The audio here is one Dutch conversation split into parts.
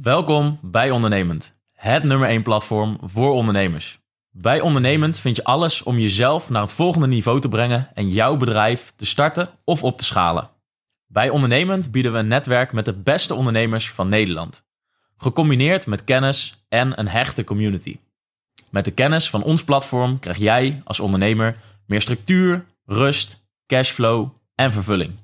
Welkom bij Ondernemend, het nummer 1 platform voor ondernemers. Bij Ondernemend vind je alles om jezelf naar het volgende niveau te brengen en jouw bedrijf te starten of op te schalen. Bij Ondernemend bieden we een netwerk met de beste ondernemers van Nederland, gecombineerd met kennis en een hechte community. Met de kennis van ons platform krijg jij als ondernemer meer structuur, rust, cashflow en vervulling.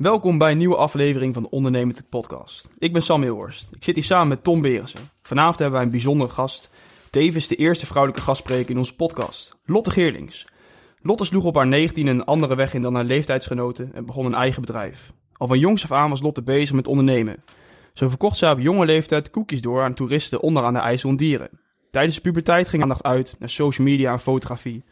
Welkom bij een nieuwe aflevering van de Ondernemend Podcast. Ik ben Sam Hilhorst. Ik zit hier samen met Tom Berensen. Vanavond hebben wij een bijzondere gast. Tevens de eerste vrouwelijke gastspreker in onze podcast, Lotte Geerlings. Lotte sloeg op haar 19 een andere weg in dan haar leeftijdsgenoten en begon een eigen bedrijf. Al van jongs af aan was Lotte bezig met ondernemen. Zo verkocht zij op jonge leeftijd koekjes door aan toeristen onder aan de IJssel en Dieren. Tijdens de puberteit ging aandacht uit naar social media en fotografie.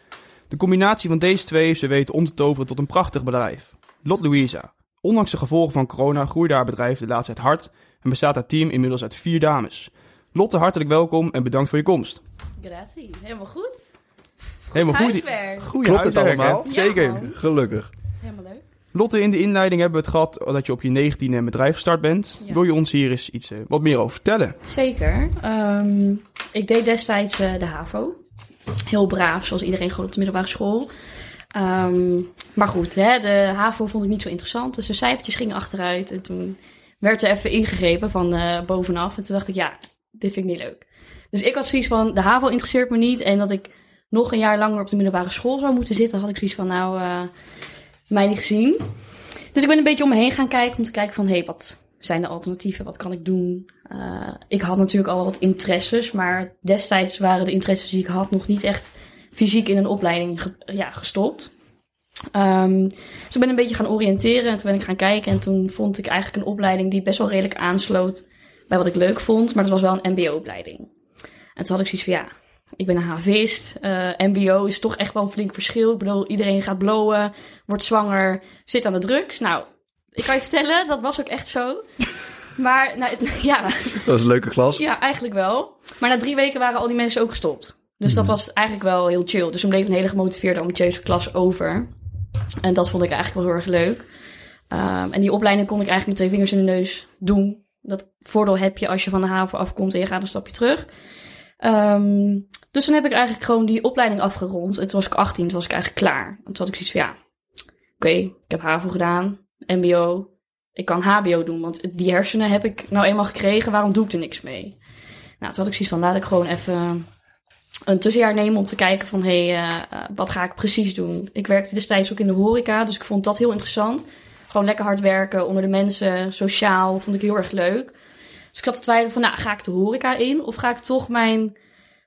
De combinatie van deze twee heeft ze weten om te toveren tot een prachtig bedrijf. Lot Louisa, Ondanks de gevolgen van corona groeide haar bedrijf de laatste tijd hard en bestaat haar team inmiddels uit vier dames. Lotte, hartelijk welkom en bedankt voor je komst. Grazie, helemaal goed. Helemaal goed. Huiswerk. Goeie Klopt het hè? allemaal? Ja, Zeker. Gelukkig. Helemaal leuk. Lotte, in de inleiding hebben we het gehad dat je op je 19 een bedrijf gestart bent. Ja. Wil je ons hier eens iets eh, wat meer over vertellen? Zeker. Ehm, ik deed destijds eh, de HAVO. Heel braaf, zoals iedereen gewoon op de middelbare school. Ehm, maar goed, hè, de HAVO vond ik niet zo interessant. Dus de cijfertjes gingen achteruit. En toen werd er even ingegrepen van eh, bovenaf. En toen dacht ik, ja, dit vind ik niet leuk. Dus ik had zoiets van, de HAVO interesseert me niet. En dat ik nog een jaar langer op de middelbare school zou moeten zitten, had ik zoiets van, nou, eh, mij niet gezien. Dus ik ben een beetje om me heen gaan kijken om te kijken van, hé, hey, wat zijn de alternatieven? Wat kan ik doen? Eh, ik had natuurlijk al wat interesses, maar destijds waren de interesses die ik had nog niet echt fysiek in een opleiding ge- ja, gestopt. Ehm, dus ik ben een beetje gaan oriënteren en toen ben ik gaan kijken en toen vond ik eigenlijk een opleiding die best wel redelijk aansloot bij wat ik leuk vond, maar dat was wel een mbo-opleiding. En toen had ik zoiets van, ja, ik ben een havist, eh, mbo is toch echt wel een flink verschil. Ik bedoel, iedereen gaat blowen, wordt zwanger, zit aan de drugs. Nou, ik kan je vertellen, dat was ook echt zo. Maar, nou, het- ja, Dat is een leuke klas. ja, eigenlijk wel. Maar na drie weken waren al die mensen ook gestopt. Dus dat was eigenlijk wel heel chill. Dus toen bleef een hele gemotiveerde, ambitieuze klas over. En dat vond ik eigenlijk wel heel erg leuk. Ehm, en die opleiding kon ik eigenlijk met twee vingers in de neus doen. Dat voordeel heb je als je van de haven afkomt en je gaat een stapje terug. Ehm, dus toen heb ik eigenlijk gewoon die opleiding afgerond. En toen was ik 18, toen was ik eigenlijk klaar. En toen had ik zoiets van, ja, oké, ik heb HAVO gedaan, mbo. Ik kan hbo doen, want die hersenen heb ik nou eenmaal gekregen. Waarom doe ik er niks mee? Nou, toen had ik zoiets van, laat ik gewoon even een tussenjaar nemen om te kijken van, hé, hey, eh, eh, wat ga ik precies doen? Ik werkte destijds ook in de horeca, dus ik vond dat heel interessant. Gewoon lekker hard werken, onder de mensen, sociaal, vond ik heel erg leuk. Dus ik had te twijfelen van, nou, ga ik de horeca in? Of ga ik toch mijn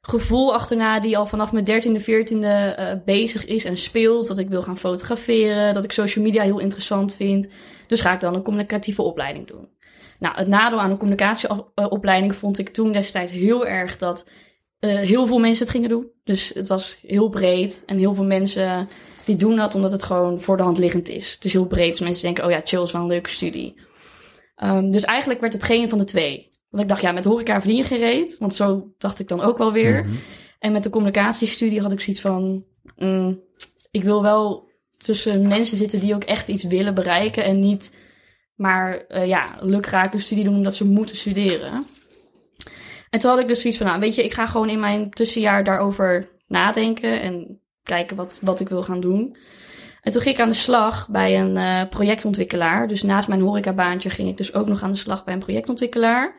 gevoel achterna, die al vanaf mijn 13e, 14e eh, bezig is en speelt. Dat ik wil gaan fotograferen, dat ik social media heel interessant vind. Dus ga ik dan een communicatieve opleiding doen. Nou, het nadeel aan een communicatieopleiding vond ik toen destijds heel erg dat eh, heel veel mensen het gingen doen. Dus het was heel breed en heel veel mensen die doen dat omdat het gewoon voor de hand liggend is. Is heel breed, dus mensen denken, oh ja, chill is wel een leuke studie. Ehm, dus eigenlijk werd het geen van de twee. Want ik dacht, ja, met horeca verdien je reet. Want zo dacht ik dan ook wel weer. En met de communicatiestudie had ik zoiets van... mm, ik wil wel tussen mensen zitten die ook echt iets willen bereiken. En niet maar eh, ja, lukraak een studie doen omdat ze moeten studeren. En toen had ik dus zoiets van, nou weet je, ik ga gewoon in mijn tussenjaar daarover nadenken. En kijken wat, wat ik wil gaan doen. En toen ging ik aan de slag bij een uh, projectontwikkelaar. Dus naast mijn horecabaantje ging ik dus ook nog aan de slag bij een projectontwikkelaar.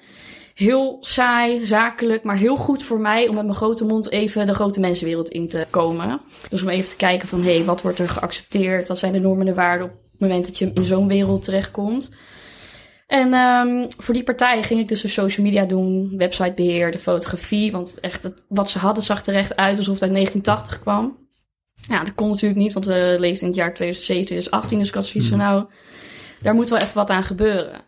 Heel saai, zakelijk, maar heel goed voor mij om met mijn grote mond even de grote mensenwereld in te komen. Dus om even te kijken van, hé, hey, wat wordt er geaccepteerd? Wat zijn de normen en waarden op het moment dat je in zo'n wereld terechtkomt? En um, voor die partij ging ik dus de social media doen, websitebeheer, de fotografie. Want echt, het, wat ze hadden zag er echt uit alsof het uit 1980 kwam. Ja, dat kon natuurlijk niet, want we leefden in het jaar 2017, 2018. Dus ik had zoiets van, mhm. nou, daar moet wel even wat aan gebeuren.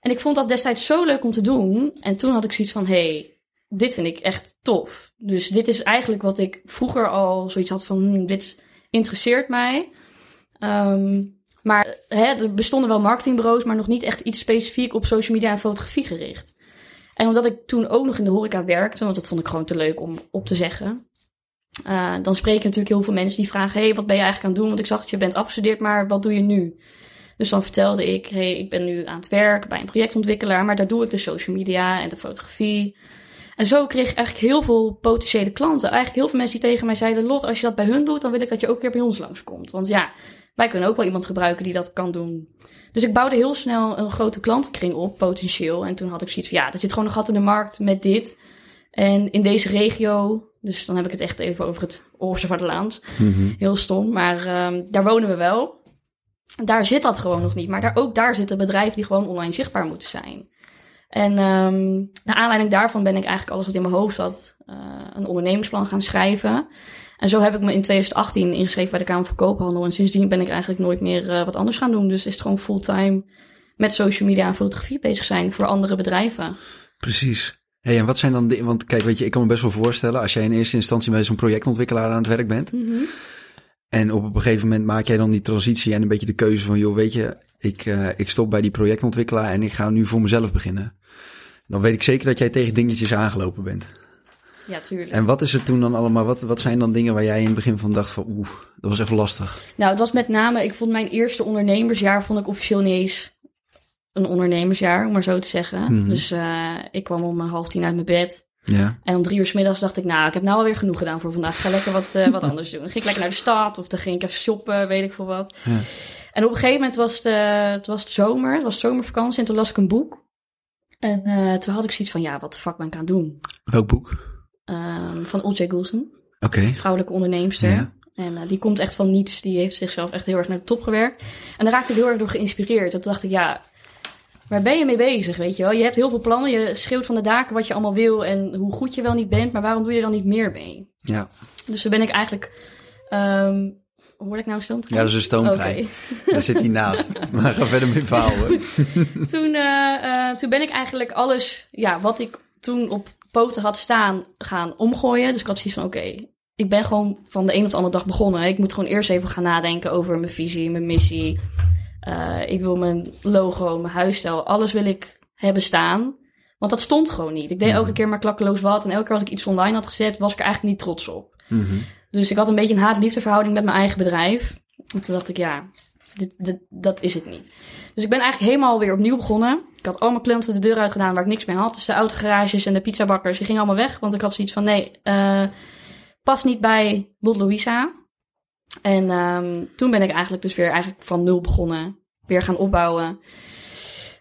En ik vond dat destijds zo leuk om te doen. En toen had ik zoiets van, hey, dit vind ik echt tof. Dus dit is eigenlijk wat ik vroeger al zoiets had van, hm, dit interesseert mij. Um, maar hè, er bestonden wel marketingbureaus, maar nog niet echt iets specifiek op social media en fotografie gericht. En omdat ik toen ook nog in de horeca werkte, want dat vond ik gewoon te leuk om op te zeggen. Uh, dan spreken natuurlijk heel veel mensen die vragen: hey, wat ben je eigenlijk aan het doen? Want ik zag dat je bent afgestudeerd, maar wat doe je nu? Dus dan vertelde ik: hey, ik ben nu aan het werk bij een projectontwikkelaar, maar daar doe ik de social media en de fotografie. En zo kreeg ik eigenlijk heel veel potentiële klanten. Eigenlijk heel veel mensen die tegen mij zeiden: Lot, als je dat bij hun doet, dan wil ik dat je ook weer bij ons langskomt. Want ja, wij kunnen ook wel iemand gebruiken die dat kan doen. Dus ik bouwde heel snel een grote klantenkring op, potentieel. En toen had ik zoiets van, ja, er zit gewoon een gat in de markt met dit. En in deze regio, dus dan heb ik het echt even over het Oorse Mm Heel stom, maar um, daar wonen we wel. Daar zit dat gewoon nog niet. Maar daar, ook daar zitten bedrijven die gewoon online zichtbaar moeten zijn. En um, naar aanleiding daarvan ben ik eigenlijk alles wat in mijn hoofd zat, uh, een ondernemingsplan gaan schrijven. En zo heb ik me in 2018 ingeschreven bij de Kamer van Koophandel. En sindsdien ben ik eigenlijk nooit meer uh, wat anders gaan doen. Dus is het gewoon fulltime met social media en fotografie bezig zijn voor andere bedrijven. Precies. Hey, en wat zijn dan de, want kijk, weet je, ik kan me best wel voorstellen als jij in eerste instantie bij zo'n projectontwikkelaar aan het werk bent. Mm -hmm. En op een gegeven moment maak jij dan die transitie en een beetje de keuze van, joh, weet je, ik, uh, ik stop bij die projectontwikkelaar en ik ga nu voor mezelf beginnen. Dan weet ik zeker dat jij tegen dingetjes aangelopen bent. Ja, tuurlijk. En wat is het toen dan allemaal? Wat, wat zijn dan dingen waar jij in het begin van dacht van oeh, dat was even lastig? Nou, het was met name, ik vond mijn eerste ondernemersjaar vond ik officieel niet eens een ondernemersjaar, om maar zo te zeggen. Mhm. Dus uh, ik kwam om half tien uit mijn bed. Ja. En om drie uur s middags dacht ik, nou, ik heb nou alweer genoeg gedaan voor vandaag. Ik ga lekker wat, uh, wat anders doen. Dan ging ik lekker naar de stad of dan ging ik even shoppen, weet ik veel wat. Ja. En op een gegeven moment was het, uh, het, was het zomer, het was zomervakantie en toen las ik een boek. En uh, toen had ik zoiets van, ja, wat de fuck ben ik aan het doen? Welk boek? Um, van Olcay Goulson. Okay. Vrouwelijke onderneemster. Ja. En uh, die komt echt van niets. Die heeft zichzelf echt heel erg naar de top gewerkt. En daar raakte ik heel erg door geïnspireerd. Toen dacht ik, ja, waar ben je mee bezig, weet je wel? Je hebt heel veel plannen. Je schreeuwt van de daken wat je allemaal wil en hoe goed je wel niet bent. Maar waarom doe je dan niet meer mee? Ja. Dus toen ben ik eigenlijk... Um, Hoor ik nou een stoomtrein? Ja, dat is een stoomtrein. Okay. Daar zit hij naast. maar ga verder met verhalen. toen, uh, uh, toen ben ik eigenlijk alles, ja, wat ik toen op poten had staan gaan omgooien. Dus ik had zoiets van, oké, ik ben gewoon van de een op de andere dag begonnen. Ik moet gewoon eerst even gaan nadenken over mijn visie, mijn missie. Uh, ik wil mijn logo, mijn huisstijl, alles wil ik hebben staan. Want dat stond gewoon niet. Ik deed elke keer maar klakkeloos wat. En elke keer als ik iets online had gezet, was ik er eigenlijk niet trots op. Mm -hmm. Dus ik had een beetje een haat-liefde met mijn eigen bedrijf. En toen dacht ik, ja, dit, dat is het niet. Dus ik ben eigenlijk helemaal weer opnieuw begonnen. Ik had allemaal klanten de deur uit gedaan waar ik niks mee had. Dus de autogarages en de pizzabakkers, die gingen allemaal weg. Want ik had zoiets van, nee, uh, pas niet bij Lot Louisa. En um, toen ben ik eigenlijk dus weer eigenlijk van nul begonnen. Weer gaan opbouwen.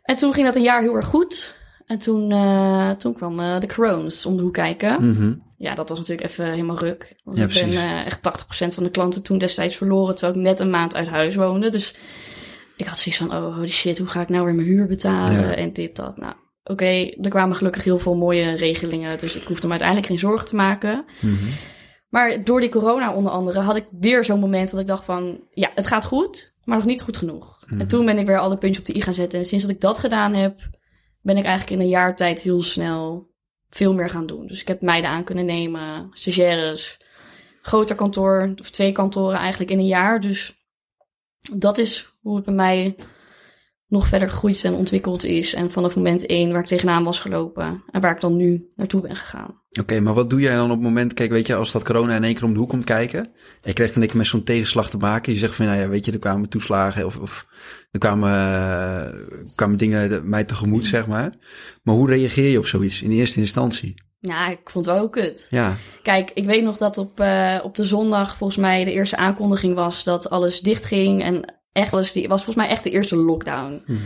En toen ging dat een jaar heel erg goed. En toen, uh, toen kwam uh, de Crones om de hoek kijken. Mm. Ja, dat was natuurlijk even helemaal ruk. Want ja, ik ben uh, echt 80% van de klanten toen destijds verloren. Terwijl ik net een maand uit huis woonde. Dus ik had zoiets van, oh holy shit, hoe ga ik nou weer mijn huur betalen? Ja. En dit, dat. Nou, oké, okay, er kwamen gelukkig heel veel mooie regelingen. Dus ik hoefde me uiteindelijk geen zorgen te maken. Mm -hmm. Maar door die corona onder andere had ik weer zo'n moment dat ik dacht van... Ja, het gaat goed, maar nog niet goed genoeg. Mm -hmm. En toen ben ik weer alle puntjes op de i gaan zetten. En sinds dat ik dat gedaan heb, ben ik eigenlijk in een jaar tijd heel snel veel meer gaan doen. Dus ik heb meiden aan kunnen nemen, stagiaires, groter kantoor, of twee kantoren eigenlijk in een jaar. Dus dat is hoe het bij mij nog verder gegroeid en ontwikkeld is. En vanaf moment één waar ik tegenaan was gelopen. En waar ik dan nu naartoe ben gegaan. Oké, maar wat doe jij dan op het moment, kijk, weet je, als dat corona in één keer om de hoek komt kijken. En je krijgt dan keer met zo'n tegenslag te maken. Je zegt van, nou ja, weet je, er kwamen toeslagen of, of er kwamen, uh, kwamen dingen mij tegemoet, zeg maar. Maar hoe reageer je op zoiets in eerste instantie? Ja, ik vond het wel kut. Ja, Kijk, ik weet nog dat op, eh, op de zondag volgens mij de eerste aankondiging was dat alles dichtging. En echt alles, die was volgens mij echt de eerste lockdown. Mhm.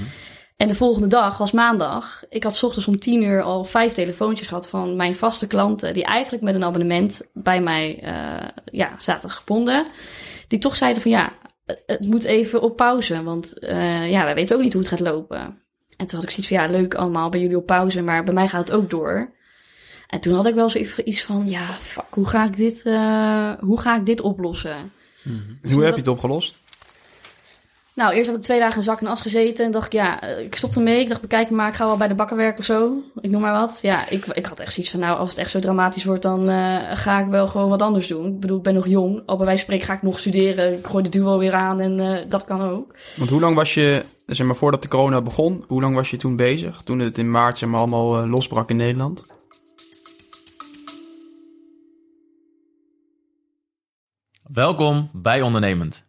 En de volgende dag was maandag. Ik had 's ochtends om tien uur al vijf telefoontjes gehad van mijn vaste klanten. Die eigenlijk met een abonnement bij mij eh, ja, zaten gebonden. Die toch zeiden van ja, het moet even op pauze. Want eh, ja, wij weten ook niet hoe het gaat lopen. En toen had ik zoiets van ja, leuk allemaal bij jullie op pauze. Maar bij mij gaat het ook door. En toen had ik wel zoiets van ja, fuck, hoe ga ik dit, eh, hoe ga ik dit oplossen? En hoe heb je het opgelost? Nou, eerst heb ik twee dagen in zak en as gezeten en dacht ik, ja, eh, ik stopte ermee. Ik dacht, bekijken maar, ik ga wel bij de bakker werken of zo. Ik noem maar wat. Ja, ik, ik had echt zoiets van, nou, als het echt zo dramatisch wordt, dan eh, ga ik wel gewoon wat anders doen. Ik bedoel, ik ben nog jong. Al bij wijze van spreken ga ik nog studeren. Ik gooi de duo weer aan en eh, dat kan ook. Want hoe lang was je, zeg maar voordat de corona begon, hoe lang was je toen bezig? Toen het in maart zeg maar, allemaal losbrak in Nederland? Welkom bij Ondernemend,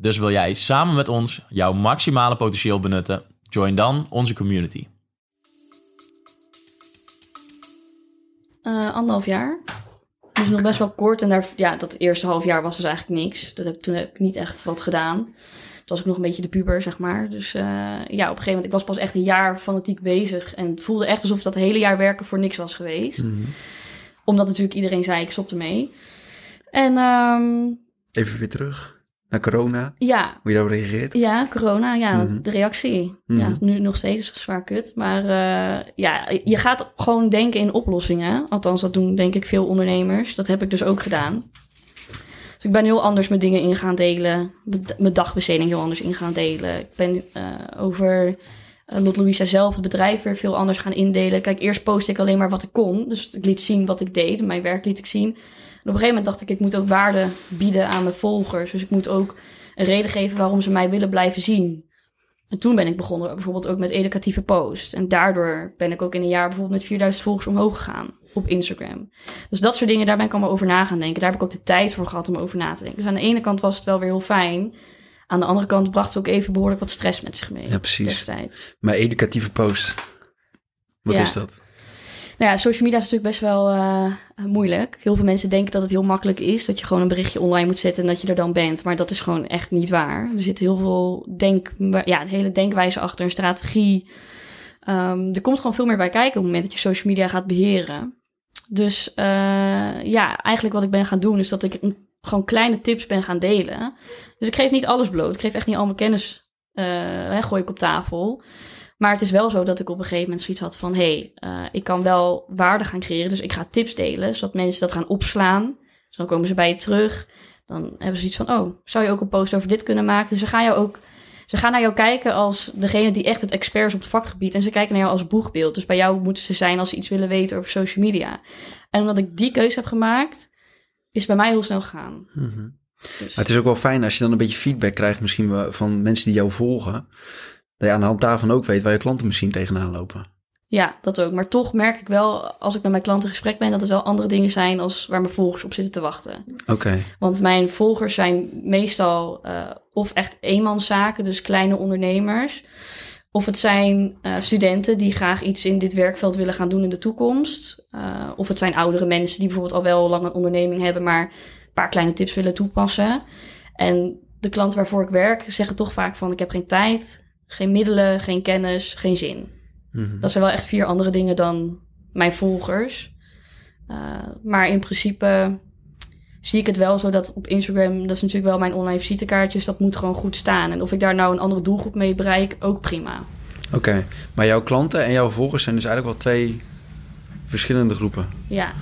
Dus wil jij samen met ons jouw maximale potentieel benutten? Join dan onze community. Eh, anderhalf jaar. Dus nog best wel kort. En daar, ja, dat eerste half jaar was dus eigenlijk niks. Dat heb, toen heb ik niet echt wat gedaan. Toen was ik nog een beetje de puber, zeg maar. Dus eh, ja, op een gegeven moment, ik was pas echt een jaar fanatiek bezig. En het voelde echt alsof dat hele jaar werken voor niks was geweest. Omdat natuurlijk iedereen zei, ik stopte mee. En ehm, even weer terug naar corona. ja, Hoe je daarop reageert. ja, corona, ja, Mhm. de reactie. Mhm. Ja, nu nog steeds zwaar kut. Maar eh, ja, je gaat gewoon denken in oplossingen. Althans, dat doen denk ik veel ondernemers. Dat heb ik dus ook gedaan. Dus ik ben heel anders met dingen in gaan delen. Mijn dagbesteding heel anders in gaan delen. Ik ben eh, over eh, Lot Louisa zelf, het bedrijf, weer veel anders gaan indelen. Kijk, eerst postte ik alleen maar wat ik kon. Dus ik liet zien wat ik deed. Mijn werk liet ik zien. En op een gegeven moment dacht ik, ik moet ook waarde bieden aan mijn volgers. Dus ik moet ook een reden geven waarom ze mij willen blijven zien. En toen ben ik begonnen bijvoorbeeld ook met educatieve posts. En daardoor ben ik ook in een jaar bijvoorbeeld met 4000 volgers omhoog gegaan op Instagram. Dus dat soort dingen, daar ben ik allemaal over na gaan denken. Daar heb ik ook de tijd voor gehad om over na te denken. Dus aan de ene kant was het wel weer heel fijn. Aan de andere kant bracht het ook even behoorlijk wat stress met zich mee. Ja, precies. Destijds. Maar educatieve post. Wat Ja. is dat? Nou ja, social media is natuurlijk best wel eh, moeilijk. Heel veel mensen denken dat het heel makkelijk is. Dat je gewoon een berichtje online moet zetten en dat je er dan bent. Maar dat is gewoon echt niet waar. Er zit heel veel denk, ja, het hele denkwijze achter, een strategie. Ehm, er komt gewoon veel meer bij kijken op het moment dat je social media gaat beheren. Dus eh, ja, eigenlijk wat ik ben gaan doen is dat ik gewoon kleine tips ben gaan delen. Dus ik geef niet alles bloot. Ik geef echt niet al mijn kennis, eh, hè, gooi ik op tafel. Maar het is wel zo dat ik op een gegeven moment zoiets had van... hé, hey, eh, ik kan wel waarde gaan creëren, dus ik ga tips delen... zodat mensen dat gaan opslaan. Dus dan komen ze bij je terug. Dan hebben ze zoiets van... oh, zou je ook een post over dit kunnen maken? Dus ze gaan, jou ook, ze gaan naar jou kijken als degene die echt het expert is op het vakgebied... en ze kijken naar jou als boegbeeld. Dus bij jou moeten ze zijn als ze iets willen weten over social media. En omdat ik die keuze heb gemaakt... is het bij mij heel snel gegaan. Mhm. Dus, Maar het is ook wel fijn als je dan een beetje feedback krijgt, misschien van mensen die jou volgen. Dat je aan de hand daarvan ook weet waar je klanten misschien tegenaan lopen. Ja, dat ook. Maar toch merk ik wel, als ik met mijn klanten in gesprek ben, dat het wel andere dingen zijn als waar mijn volgers op zitten te wachten. Oké. Want mijn volgers zijn meestal eh, of echt eenmanszaken, dus kleine ondernemers. Of het zijn eh, studenten die graag iets in dit werkveld willen gaan doen in de toekomst. Eh, of het zijn oudere mensen die bijvoorbeeld al wel lang een onderneming hebben, maar een paar kleine tips willen toepassen. En de klanten waarvoor ik werk zeggen toch vaak van ik heb geen tijd, geen middelen, geen kennis, geen zin. Mhm. Dat zijn wel echt vier andere dingen dan mijn volgers. Uh, maar in principe zie ik het wel zo dat op Instagram, dat is natuurlijk wel mijn online visitekaartjes, dat moet gewoon goed staan. En of ik daar nou een andere doelgroep mee bereik, ook prima. Oké. Maar jouw klanten en jouw volgers zijn dus eigenlijk wel twee verschillende groepen. Ja,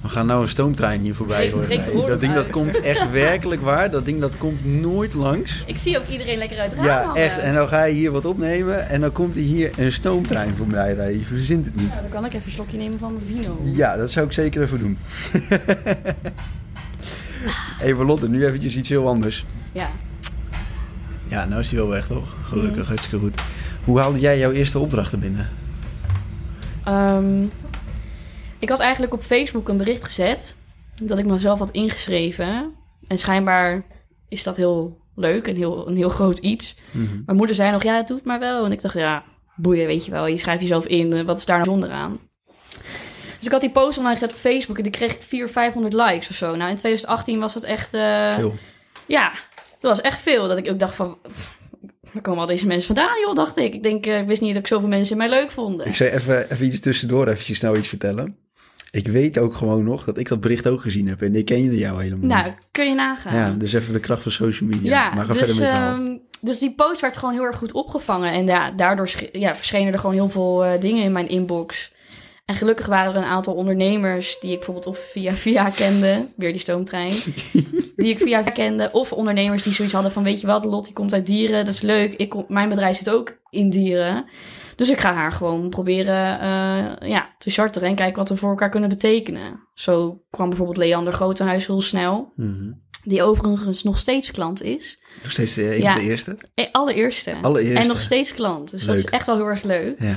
We gaan nou een stoomtrein hier voorbij horen. Dat ding dat komt echt werkelijk waar. Dat ding dat komt nooit langs. Ik zie ook iedereen lekker uit het raam Ja, hangen. echt. En dan ga je hier wat opnemen en dan komt er hier een stoomtrein voorbij rijden. Je verzint het niet. Nou, dan kan ik even een slokje nemen van mijn vino. Ja, dat zou ik zeker even doen. Even Lotte, nu eventjes iets heel anders. Ja. Ja, nou is hij wel weg toch? Gelukkig, Mhm. hartstikke goed. Hoe haalde jij jouw eerste opdrachten binnen? Ehm, ik had eigenlijk op Facebook een bericht gezet dat ik mezelf had ingeschreven. En schijnbaar is dat heel leuk en heel, een heel groot iets. Mhm. Mijn moeder zei nog, ja, het doet maar wel. En ik dacht, ja, boeien, weet je wel. Je schrijft jezelf in, eh, wat is daar nou bijzonder aan? Dus ik had die post online gezet op Facebook en die kreeg ik 400, 500 likes of zo. Nou, in 2018 was dat echt... eh, Veel. Ja, dat was echt veel. Dat ik ook dacht van, waar komen al deze mensen vandaan, joh, dacht ik. Ik denk, eh, ik wist niet dat ik zoveel mensen mij leuk vonden. Ik zei even, even iets tussendoor, even snel iets vertellen. Ik weet ook gewoon nog dat ik dat bericht ook gezien heb en ik kende jou helemaal Nou, niet. kun je nagaan. Ja, dus even de kracht van social media. Ja, maar ga dus, verder met het verhaal. ehm, dus die post werd gewoon heel erg goed opgevangen. En ja, daardoor ja, verschenen er gewoon heel veel eh, dingen in mijn inbox. En gelukkig waren er een aantal ondernemers die ik bijvoorbeeld of via via kende. Weer die stoomtrein. die ik via via kende. Of ondernemers die zoiets hadden van, weet je wat, Lot die komt uit dieren. Dat is leuk. Ik kom, mijn bedrijf zit ook in dieren. Dus ik ga haar gewoon proberen eh, ja, te charteren en kijken wat we voor elkaar kunnen betekenen. Zo kwam bijvoorbeeld Leander Grotenhuis heel snel. Mhm. Die overigens nog steeds klant is. Nog steeds de, Ja. van de eerste? Eh, Allereerste. Allereerste. En nog steeds klant. Dus dat is echt wel heel erg leuk. Ja.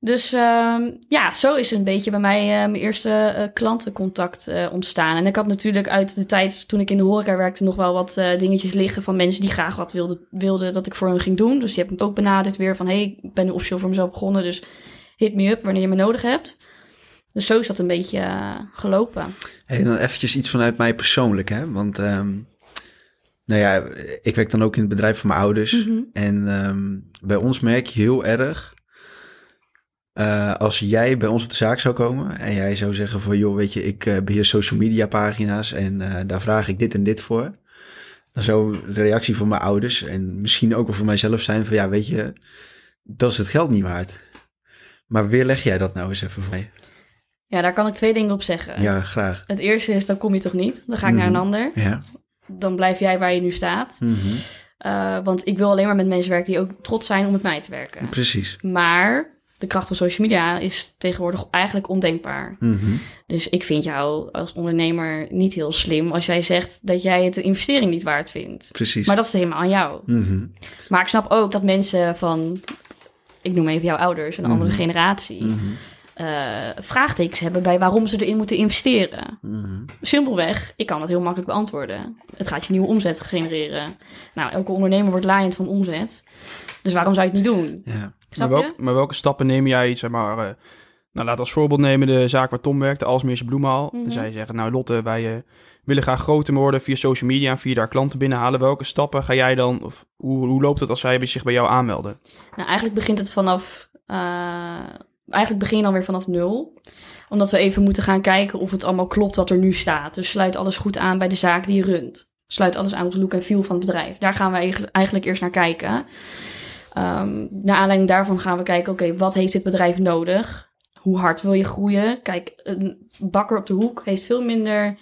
Dus ehm, ja, zo is een beetje bij mij eh, mijn eerste eh, klantencontact eh, ontstaan. En ik had natuurlijk uit de tijd toen ik in de horeca werkte nog wel wat dingetjes liggen van mensen die graag wat wilden, wilden dat ik voor hen ging doen. Dus die heb ik ook benaderd weer van hey, ik ben officieel voor mezelf begonnen, dus hit me up wanneer je me nodig hebt. Dus zo is dat een beetje gelopen. Hey, dan eventjes iets vanuit mij persoonlijk, hè. Want, ehm, nou ja, ik werk dan ook in het bedrijf van mijn ouders. Mhm. En ehm, bij ons merk je heel erg... eh, als jij bij ons op de zaak zou komen en jij zou zeggen van... joh, weet je, ik eh, beheer social media pagina's en eh, daar vraag ik dit en dit voor. Dan zou de reactie van mijn ouders en misschien ook wel voor mijzelf zijn van... ja, weet je, dat is het geld niet waard. Maar weer leg jij dat nou eens even voor mij? Ja, daar kan ik twee dingen op zeggen. Ja, graag. Het eerste is, dan kom je toch niet. Dan ga ik naar een Mhm. ander. Ja. Dan blijf jij waar je nu staat. Mhm. Want ik wil alleen maar met mensen werken die ook trots zijn om met mij te werken. Precies. Maar de kracht van social media is tegenwoordig eigenlijk ondenkbaar. Mhm. Dus ik vind jou als ondernemer niet heel slim als jij zegt dat jij het een investering niet waard vindt. Precies. Maar dat is helemaal aan jou. Mhm. Maar ik snap ook dat mensen van, ik noem even jouw ouders, een andere Mhm. generatie, eh, vraagtekens hebben bij waarom ze erin moeten investeren. Simpelweg, ik kan dat heel makkelijk beantwoorden. Het gaat je nieuwe omzet genereren. Nou, elke ondernemer wordt laaiend van omzet. Dus waarom zou je het niet doen? Ja. Snap maar, je? welk- maar welke stappen neem jij, zeg maar... eh, nou, laat als voorbeeld nemen de zaak waar Tom werkt, de Alsmeerse Bloemenhaal. Mhm. En zij zeggen, nou Lotte, wij eh, willen graag groter worden via social media en via daar klanten binnenhalen. Welke stappen ga jij dan, of hoe, hoe loopt het als zij zich bij jou aanmelden? Nou, eigenlijk begint het vanaf. eh, eigenlijk begin je dan weer vanaf nul. Omdat we even moeten gaan kijken of het allemaal klopt wat er nu staat. Dus sluit alles goed aan bij de zaak die je runt. Sluit alles aan op de look en feel van het bedrijf. Daar gaan we eigenlijk eerst naar kijken. Ehm naar aanleiding daarvan gaan we kijken, oké, wat heeft dit bedrijf nodig? Hoe hard wil je groeien? Kijk, een bakker op de hoek heeft veel minder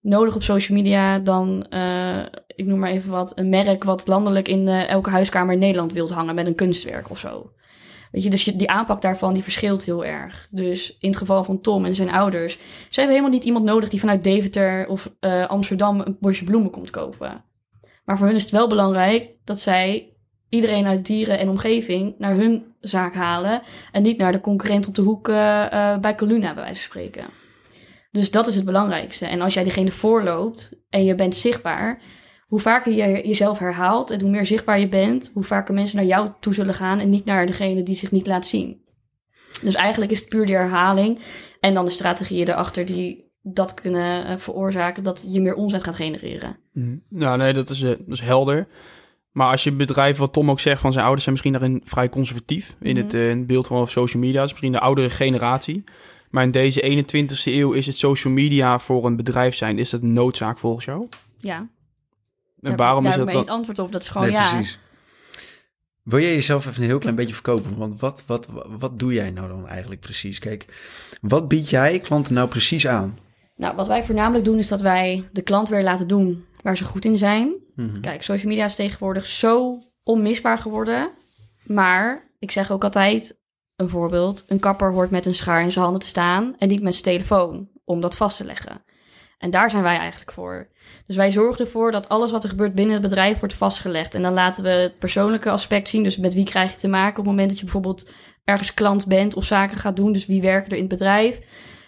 nodig op social media dan, eh, ik noem maar even wat, een merk wat landelijk in eh, elke huiskamer in Nederland wilt hangen met een kunstwerk of zo. Weet je, dus die aanpak daarvan die verschilt heel erg. Dus in het geval van Tom en zijn ouders, ze hebben helemaal niet iemand nodig die vanuit Deventer of eh, Amsterdam een bosje bloemen komt kopen. Maar voor hun is het wel belangrijk dat zij iedereen uit dieren en omgeving naar hun zaak halen en niet naar de concurrent op de hoek eh, eh, bij Coluna, bij wijze van spreken. Dus dat is het belangrijkste. En als jij diegene voorloopt en je bent zichtbaar, hoe vaker je jezelf herhaalt en hoe meer zichtbaar je bent, hoe vaker mensen naar jou toe zullen gaan en niet naar degene die zich niet laat zien. Dus eigenlijk is het puur die herhaling en dan de strategieën erachter die dat kunnen eh, veroorzaken dat je meer omzet gaat genereren. Nou, nee, dat is, dat is helder. Maar als je bedrijf, wat Tom ook zegt, van zijn ouders zijn misschien daarin vrij conservatief. In, Mhm. het, eh, in het beeld van social media. Dus misschien de oudere generatie. Maar in deze 21ste eeuw is het social media voor een bedrijf zijn. Is dat een noodzaak volgens jou? Ja, En daar, waarom daar is heb dat dan? het antwoord op. Dat is gewoon nee, ja. precies. Wil jij jezelf even een heel klein beetje verkopen? Want wat, wat, wat doe jij nou dan eigenlijk precies? Kijk, wat bied jij klanten nou precies aan? Nou, wat wij voornamelijk doen is dat wij de klant weer laten doen waar ze goed in zijn. Mhm. Kijk, social media is tegenwoordig zo onmisbaar geworden. Maar ik zeg ook altijd een voorbeeld. Een kapper hoort met een schaar in zijn handen te staan en niet met zijn telefoon om dat vast te leggen. En daar zijn wij eigenlijk voor. Dus wij zorgen ervoor dat alles wat er gebeurt binnen het bedrijf wordt vastgelegd. En dan laten we het persoonlijke aspect zien. Dus met wie krijg je te maken op het moment dat je bijvoorbeeld ergens klant bent of zaken gaat doen. Dus wie werken er in het bedrijf.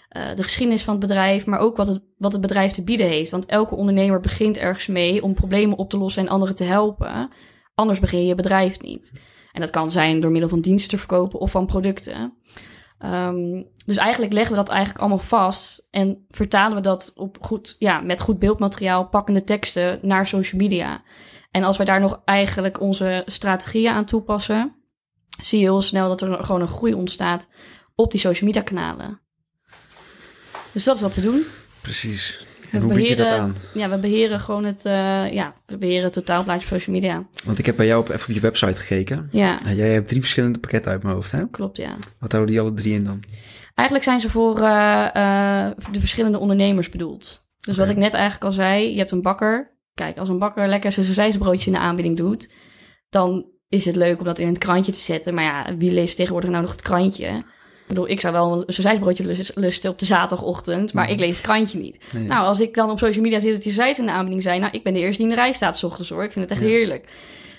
Eh, de geschiedenis van het bedrijf, maar ook wat het, wat het bedrijf te bieden heeft. Want elke ondernemer begint ergens mee om problemen op te lossen en anderen te helpen. Anders begin je bedrijf niet. En dat kan zijn door middel van diensten te verkopen of van producten. Ehm, dus eigenlijk leggen we dat eigenlijk allemaal vast en vertalen we dat op goed, ja, met goed beeldmateriaal, pakkende teksten naar social media. En als wij daar nog eigenlijk onze strategieën aan toepassen, zie je heel snel dat er gewoon een groei ontstaat op die social media kanalen. Dus dat is wat we doen. Precies. We En hoe bied je dat aan? Ja, we beheren gewoon het, eh, ja, we beheren het totaalplaatje op social media. Want ik heb bij jou op, even op je website gekeken. Ja, jij hebt drie verschillende pakketten uit mijn hoofd, hè? klopt, ja. Wat houden die alle drie in dan? Eigenlijk zijn ze voor eh, eh, de verschillende ondernemers bedoeld. Dus wat ik net eigenlijk al zei, je hebt een bakker. Kijk, als een bakker lekker zijn sausijsbroodje in de aanbieding doet, dan is het leuk om dat in het krantje te zetten. Maar ja, wie leest tegenwoordig nou nog het krantje? Ik bedoel, ik zou wel een sausijsbroodje lus- lusten op de zaterdagochtend, maar ik lees het krantje niet. Nee. Nou, als ik dan op social media zie dat die sausijs in de aanbieding zijn, nou, ik ben de eerste die in de rij staat 's ochtends hoor. Ik vind het echt Ja. heerlijk.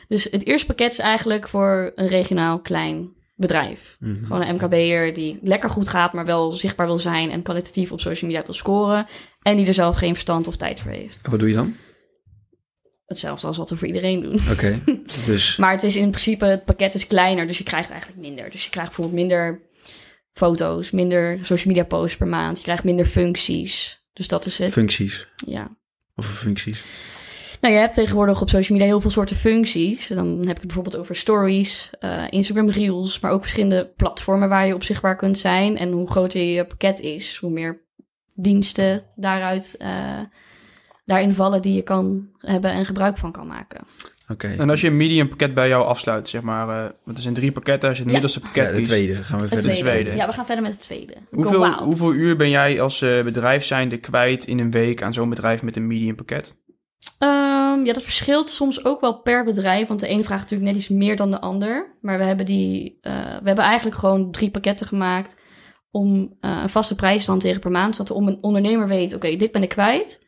Dus het eerste pakket is eigenlijk voor een regionaal klein bedrijf. Mhm. Gewoon een MKB'er die lekker goed gaat, maar wel zichtbaar wil zijn en kwalitatief op social media wil scoren. En die er zelf geen verstand of tijd voor heeft. En Wat doe je dan? Hetzelfde als wat we voor iedereen doen. Oké, dus Maar het is in principe, het pakket is kleiner, dus je krijgt eigenlijk minder. Dus je krijgt bijvoorbeeld minder foto's, minder social media posts per maand. Je krijgt minder functies. Dus dat is het. functies. ja. Of functies. Nou, je hebt tegenwoordig op social media heel veel soorten functies. Dan heb ik het bijvoorbeeld over stories, eh, Instagram Reels, maar ook verschillende platformen waar je op zichtbaar kunt zijn. En hoe groter je pakket is, hoe meer diensten daaruit eh, daarin vallen die je kan hebben en gebruik van kan maken. Oké. En als je een medium pakket bij jou afsluit, zeg maar, eh want er zijn drie pakketten. Als je het Ja. middelste pakket Ja, de kiest, tweede. Gaan we verder. tweede. tweede. Ja, we gaan verder met het tweede. Hoeveel, hoeveel uur ben jij als eh, bedrijf zijnde kwijt in een week aan zo'n bedrijf met een medium pakket? Ehm, ja, dat verschilt soms ook wel per bedrijf. Want de een vraagt natuurlijk net iets meer dan de ander. Maar we hebben, die, eh, we hebben eigenlijk gewoon drie pakketten gemaakt. Om eh, een vaste prijs te hanteren per maand. Zodat de ondernemer weet, oké, dit ben ik kwijt.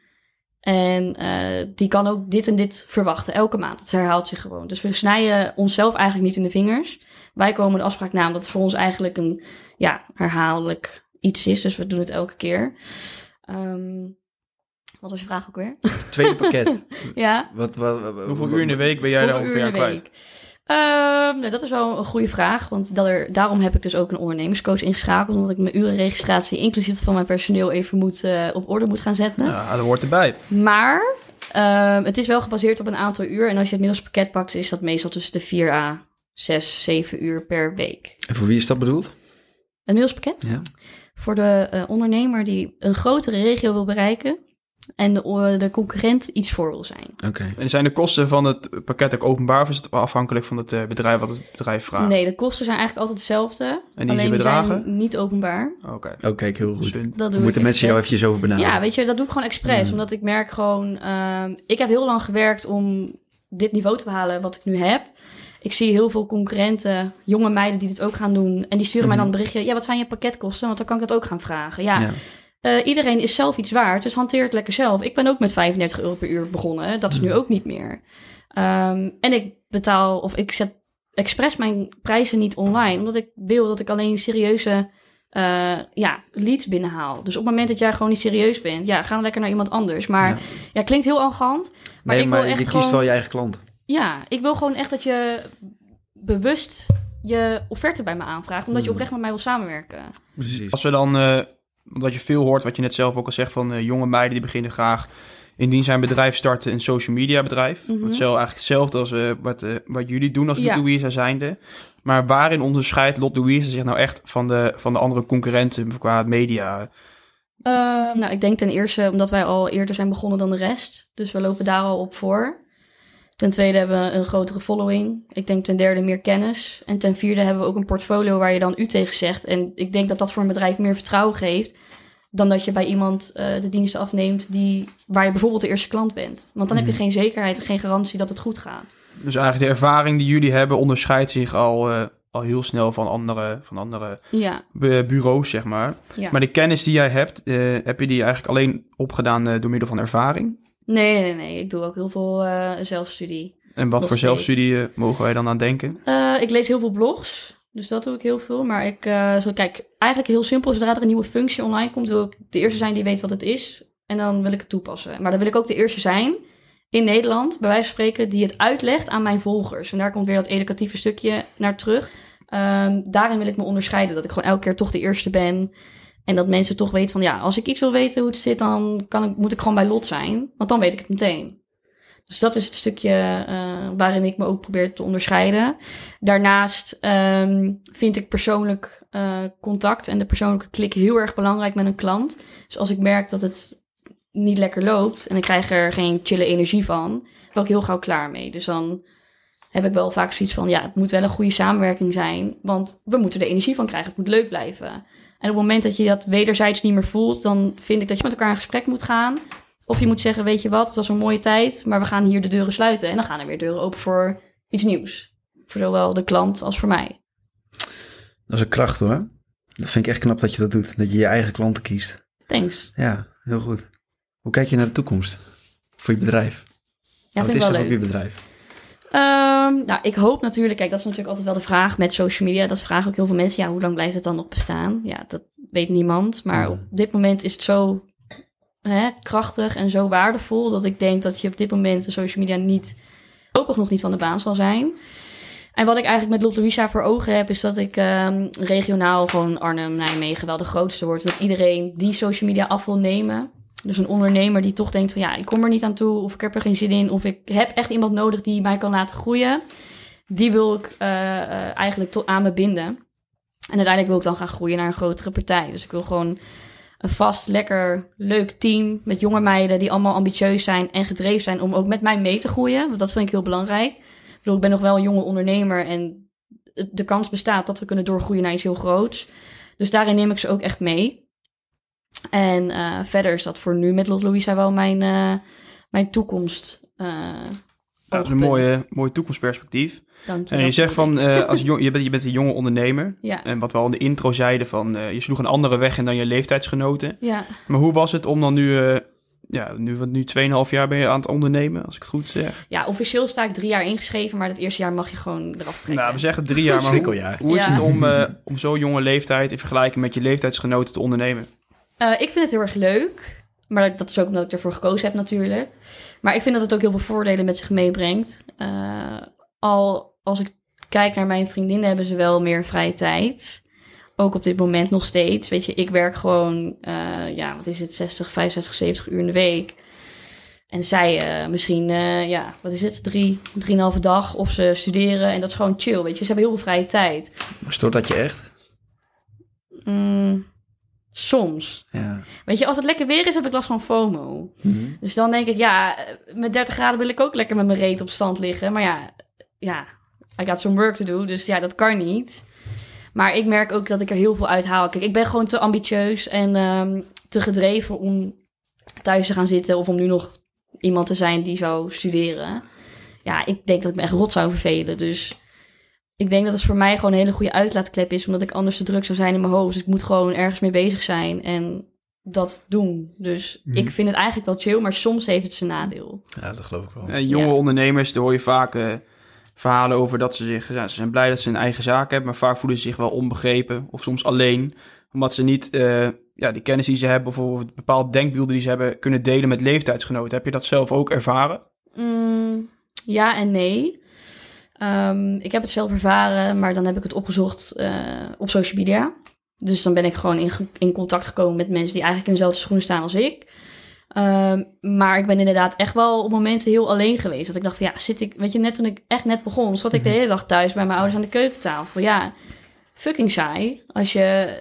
En eh, die kan ook dit en dit verwachten elke maand. Het herhaalt zich gewoon. Dus we snijden onszelf eigenlijk niet in de vingers. Wij komen de afspraak na omdat het voor ons eigenlijk een ja, herhaaldelijk iets is. Dus we doen het elke keer. Ehm, wat was je vraag ook weer? Tweede pakket. ja. Wat, wat, wat- Hoeveel uur in de week ben jij daar ongeveer uur aan in de kwijt? Ehm, nou, dat is wel een goede vraag. Want dat er, daarom heb ik dus ook een ondernemerscoach ingeschakeld. Omdat ik mijn urenregistratie, inclusief van mijn personeel, even moet, eh, op orde moet gaan zetten. Ja, dat hoort erbij. Maar ehm, het is wel gebaseerd op een aantal uur. En als je het middelste pakket pakt, is dat meestal tussen de 4 à 6, 7 uur per week. En voor wie is dat bedoeld? Een middelste pakket? Ja. Voor de eh, ondernemer die een grotere regio wil bereiken. En de, de concurrent iets voor wil zijn. Oké. En zijn de kosten van het pakket ook openbaar of is het afhankelijk van het eh, bedrijf wat het bedrijf vraagt? Nee, de kosten zijn eigenlijk altijd hetzelfde. En die alleen zijn die zijn bedragen? niet openbaar. Oké. Oh, kijk, heel goed. Dat Dan doe moeten mensen jou eventjes over benaderen. Ja, weet je, dat doe ik gewoon expres. Mm. Omdat ik merk gewoon... ehm, ik heb heel lang gewerkt om dit niveau te behalen wat ik nu heb. Ik zie heel veel concurrenten, jonge meiden die dit ook gaan doen. En die sturen mij dan een berichtje. Ja, wat zijn je pakketkosten? Want dan kan ik dat ook gaan vragen. Ja, Ja. Eh, iedereen is zelf iets waard. Dus hanteer het lekker zelf. Ik ben ook met 35 euro per uur begonnen. Dat is nu ook niet meer. Ehm, en ik betaal, of ik zet expres mijn prijzen niet online. Omdat ik wil dat ik alleen serieuze eh, ja, leads binnenhaal. Dus op het moment dat jij gewoon niet serieus bent, ja, ga dan lekker naar iemand anders. Maar Ja. ja, klinkt heel arrogant. Maar nee, ik maar wil echt je gewoon, kiest wel je eigen klant. Ja, ik wil gewoon echt dat je bewust je offerte bij me aanvraagt. Omdat je Hmm. oprecht met mij wil samenwerken. Precies. Als we dan, eh wat je veel hoort, wat je net zelf ook al zegt van eh, jonge meiden die beginnen graag indien zijn bedrijf starten, een social media bedrijf. Mhm. Wat zo eigenlijk hetzelfde als eh, wat, eh, wat jullie doen als Ja. Lot Louise zijnde. Maar waarin onderscheidt Lot Louise zich nou echt van de, van de andere concurrenten qua media? Ehm, nou, ik denk ten eerste omdat wij al eerder zijn begonnen dan de rest. Dus we lopen daar al op voor. Ten tweede hebben we een grotere following. Ik denk ten derde meer kennis. En ten vierde hebben we ook een portfolio waar je dan u tegen zegt. En ik denk dat dat voor een bedrijf meer vertrouwen geeft. dan dat je bij iemand eh, de diensten afneemt die, waar je bijvoorbeeld de eerste klant bent. Want dan heb je geen zekerheid en geen garantie dat het goed gaat. Dus eigenlijk de ervaring die jullie hebben onderscheidt zich al, eh, al heel snel van andere, van andere Ja, bu- bureaus, zeg maar. ja. Maar de kennis die jij hebt, eh, heb je die eigenlijk alleen opgedaan door middel van ervaring? Nee, nee, nee. Ik doe ook heel veel eh, zelfstudie. En wat Nog voor steeds. zelfstudie eh, mogen wij dan aan denken? Eh, ik lees heel veel blogs. Dus dat doe ik heel veel. Maar ik, zo, kijk, eigenlijk heel simpel. Zodra er een nieuwe functie online komt, wil ik de eerste zijn die weet wat het is. En dan wil ik het toepassen. Maar dan wil ik ook de eerste zijn in Nederland, bij wijze van spreken, die het uitlegt aan mijn volgers. En daar komt weer dat educatieve stukje naar terug. Ehm, daarin wil ik me onderscheiden. Dat ik gewoon elke keer toch de eerste ben. En dat mensen toch weten van ja, als ik iets wil weten hoe het zit, dan kan ik, moet ik gewoon bij Lot zijn. Want dan weet ik het meteen. Dus dat is het stukje eh, waarin ik me ook probeer te onderscheiden. Daarnaast ehm, vind ik persoonlijk eh, contact en de persoonlijke klik heel erg belangrijk met een klant. Dus als ik merk dat het niet lekker loopt en ik krijg er geen chille energie van, ben ik heel gauw klaar mee. Dus dan heb ik wel vaak zoiets van, ja, het moet wel een goede samenwerking zijn, want we moeten er energie van krijgen. Het moet leuk blijven. En op het moment dat je dat wederzijds niet meer voelt, dan vind ik dat je met elkaar in gesprek moet gaan. Of je moet zeggen, weet je wat, het was een mooie tijd, maar we gaan hier de deuren sluiten. En dan gaan er weer deuren open voor iets nieuws. Voor zowel de klant als voor mij. Dat is een kracht hoor. Dat vind ik echt knap dat je dat doet. Dat je je eigen klanten kiest. Thanks. Ja, heel goed. Hoe kijk je naar de toekomst? Voor je bedrijf? Ja, Wat is er op je bedrijf? Ehm, nou, ik hoop natuurlijk, kijk, dat is natuurlijk altijd wel de vraag met social media. Dat vragen ook heel veel mensen. Ja, hoe lang blijft het dan nog bestaan? Ja, dat weet niemand. Maar Mhm. op dit moment is het zo hè, krachtig en zo waardevol dat ik denk dat je op dit moment de social media niet, ook nog niet van de baan zal zijn. En wat ik eigenlijk met Lot Louisa voor ogen heb, is dat ik ehm, regionaal gewoon Arnhem, Nijmegen wel de grootste word. Dat iedereen die social media af wil nemen. Dus een ondernemer die toch denkt van ja, ik kom er niet aan toe, of ik heb er geen zin in, of ik heb echt iemand nodig die mij kan laten groeien. Die wil ik eh, eh, eigenlijk tot aan me binden. En uiteindelijk wil ik dan gaan groeien naar een grotere partij. Dus ik wil gewoon een vast, lekker, leuk team met jonge meiden die allemaal ambitieus zijn en gedreven zijn om ook met mij mee te groeien. Want dat vind ik heel belangrijk. Ik bedoel, ik ben nog wel een jonge ondernemer en de kans bestaat dat we kunnen doorgroeien naar iets heel groots. Dus daarin neem ik ze ook echt mee. En eh, verder is dat voor nu met Lot Louisa wel mijn, eh, mijn toekomst. eh, Ja, dat is een mooie, mooi toekomstperspectief. Dank je. En je dat zegt van, eh, als jong, je, bent, je bent een jonge ondernemer. Ja, En wat we al in de intro zeiden, van, eh, je sloeg een andere weg in dan je leeftijdsgenoten. ja. Maar hoe was het om dan nu, eh ja, nu, wat nu 2,5 jaar ben je aan het ondernemen, als ik het goed zeg? ja, officieel sta ik drie jaar ingeschreven, maar het eerste jaar mag je gewoon eraf trekken. Nou, we zeggen drie jaar, maar hoe, hoe is Ja. het om, eh, om zo'n jonge leeftijd in vergelijking met je leeftijdsgenoten te ondernemen? Eh, ik vind het heel erg leuk. Maar dat is ook omdat ik ervoor gekozen heb natuurlijk. Maar ik vind dat het ook heel veel voordelen met zich meebrengt. Eh, al als ik kijk naar mijn vriendinnen, hebben ze wel meer vrije tijd. Ook op dit moment nog steeds. Weet je, ik werk gewoon, eh, ja, wat is het, 60, 65, 70 uur in de week. En zij misschien, ja, wat is het, drie, drieënhalve dag. Of ze studeren en dat is gewoon chill, weet je. Ze hebben heel veel vrije tijd. Maar stoort dat je echt? Mm, soms. Ja. Weet je, als het lekker weer is, heb ik last van FOMO. Mhm. Dus dan denk ik, ja, met 30 graden wil ik ook lekker met mijn reet op stand liggen. Maar ja, ja, I got some work to do, dus ja, dat kan niet. Maar ik merk ook dat ik er heel veel uit haal. Kijk, ik ben gewoon te ambitieus en ehm, te gedreven om thuis te gaan zitten... of om nu nog iemand te zijn die zou studeren. Ja, ik denk dat ik me echt rot zou vervelen, dus... Ik denk dat het voor mij gewoon een hele goede uitlaatklep is, omdat ik anders te druk zou zijn in mijn hoofd. Dus ik moet gewoon ergens mee bezig zijn en dat doen. Dus Mhm. ik vind het eigenlijk wel chill, maar soms heeft het zijn nadeel. ja, dat geloof ik wel. Eh, jonge Ja. ondernemers, daar hoor je vaak eh, verhalen over dat ze zich... Ja, ze zijn blij dat ze een eigen zaak hebben, maar vaak voelen ze zich wel onbegrepen. Of soms alleen, omdat ze niet eh, ja, die kennis die ze hebben... of bijvoorbeeld bepaalde denkbeelden die ze hebben kunnen delen met leeftijdsgenoten. Heb je dat zelf ook ervaren? Mm, ja en nee. Ehm, ik heb het zelf ervaren, maar dan heb ik het opgezocht eh, op social media. Dus dan ben ik gewoon in, in contact gekomen met mensen die eigenlijk in dezelfde schoenen staan als ik. Ehm, maar ik ben inderdaad echt wel op momenten heel alleen geweest. Dat ik dacht van ja, zit ik... Weet je, net toen ik echt net begon, zat ik de hele dag thuis bij mijn ouders aan de keukentafel. Ja, fucking saai. Als je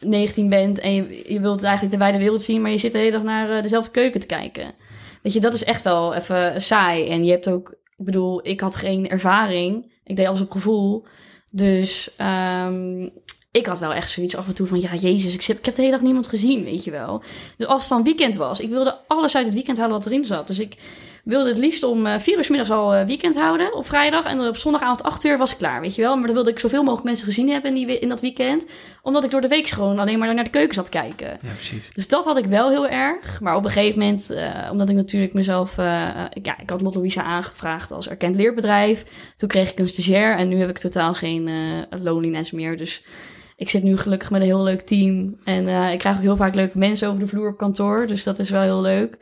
19 bent en je, je wilt eigenlijk de wijde wereld zien... maar je zit de hele dag naar eh, dezelfde keuken te kijken. Weet je, dat is echt wel even saai. En je hebt ook... Ik bedoel, ik had geen ervaring. Ik deed alles op gevoel. Dus ehm, ik had wel echt zoiets af en toe van, ja, jezus, ik heb, ik heb de hele dag niemand gezien, weet je wel. Dus als het dan weekend was, ik wilde alles uit het weekend halen wat erin zat. Dus ik wilde het liefst om eh, vier uur middags al eh, weekend houden op vrijdag. En dan op zondagavond acht uur was ik klaar, weet je wel. Maar dan wilde ik zoveel mogelijk mensen gezien hebben in, die, in dat weekend. Omdat ik door de week gewoon alleen maar naar de keuken zat kijken. Ja, precies. Dus dat had ik wel heel erg. Maar op een gegeven moment, eh, omdat ik natuurlijk mezelf... eh, eh, ja, ik had Lot Louisa aangevraagd als erkend leerbedrijf. Toen kreeg ik een stagiair en nu heb ik totaal geen eh, loneliness meer. Dus ik zit nu gelukkig met een heel leuk team. En eh, ik krijg ook heel vaak leuke mensen over de vloer op kantoor. Dus dat is wel heel leuk.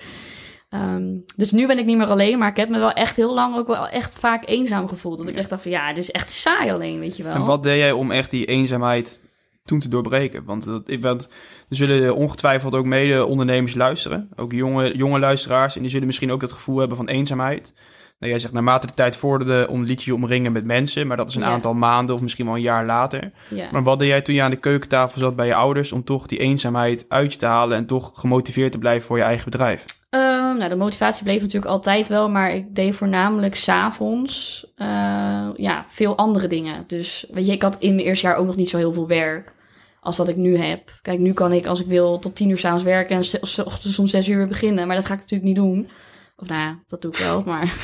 Ehm, dus nu ben ik niet meer alleen, maar ik heb me wel echt heel lang ook wel echt vaak eenzaam gevoeld. Dat ik echt dacht van ja, dit is echt saai alleen, weet je wel. En wat deed jij om echt die eenzaamheid toen te doorbreken? Want, dat, want er zullen ongetwijfeld ook mede-ondernemers luisteren. Ook jonge, jonge luisteraars. En die zullen misschien ook dat gevoel hebben van eenzaamheid. Nou, jij zegt, naarmate de tijd vorderde, om liet je je omringen met mensen. Maar dat is een Ja. aantal maanden of misschien wel een jaar later. Ja. Maar wat deed jij toen je aan de keukentafel zat bij je ouders... om toch die eenzaamheid uit je te halen... en toch gemotiveerd te blijven voor je eigen bedrijf? Ehm, nou, de motivatie bleef natuurlijk altijd wel, maar ik deed voornamelijk s'avonds eh ja, veel andere dingen. Dus weet je, ik had in mijn eerste jaar ook nog niet zo heel veel werk als dat ik nu heb. Kijk, nu kan ik als ik wil tot tien uur s'avonds werken en ochtends om zes uur weer beginnen, maar dat ga ik natuurlijk niet doen. Of nou ja, dat doe ik wel, maar...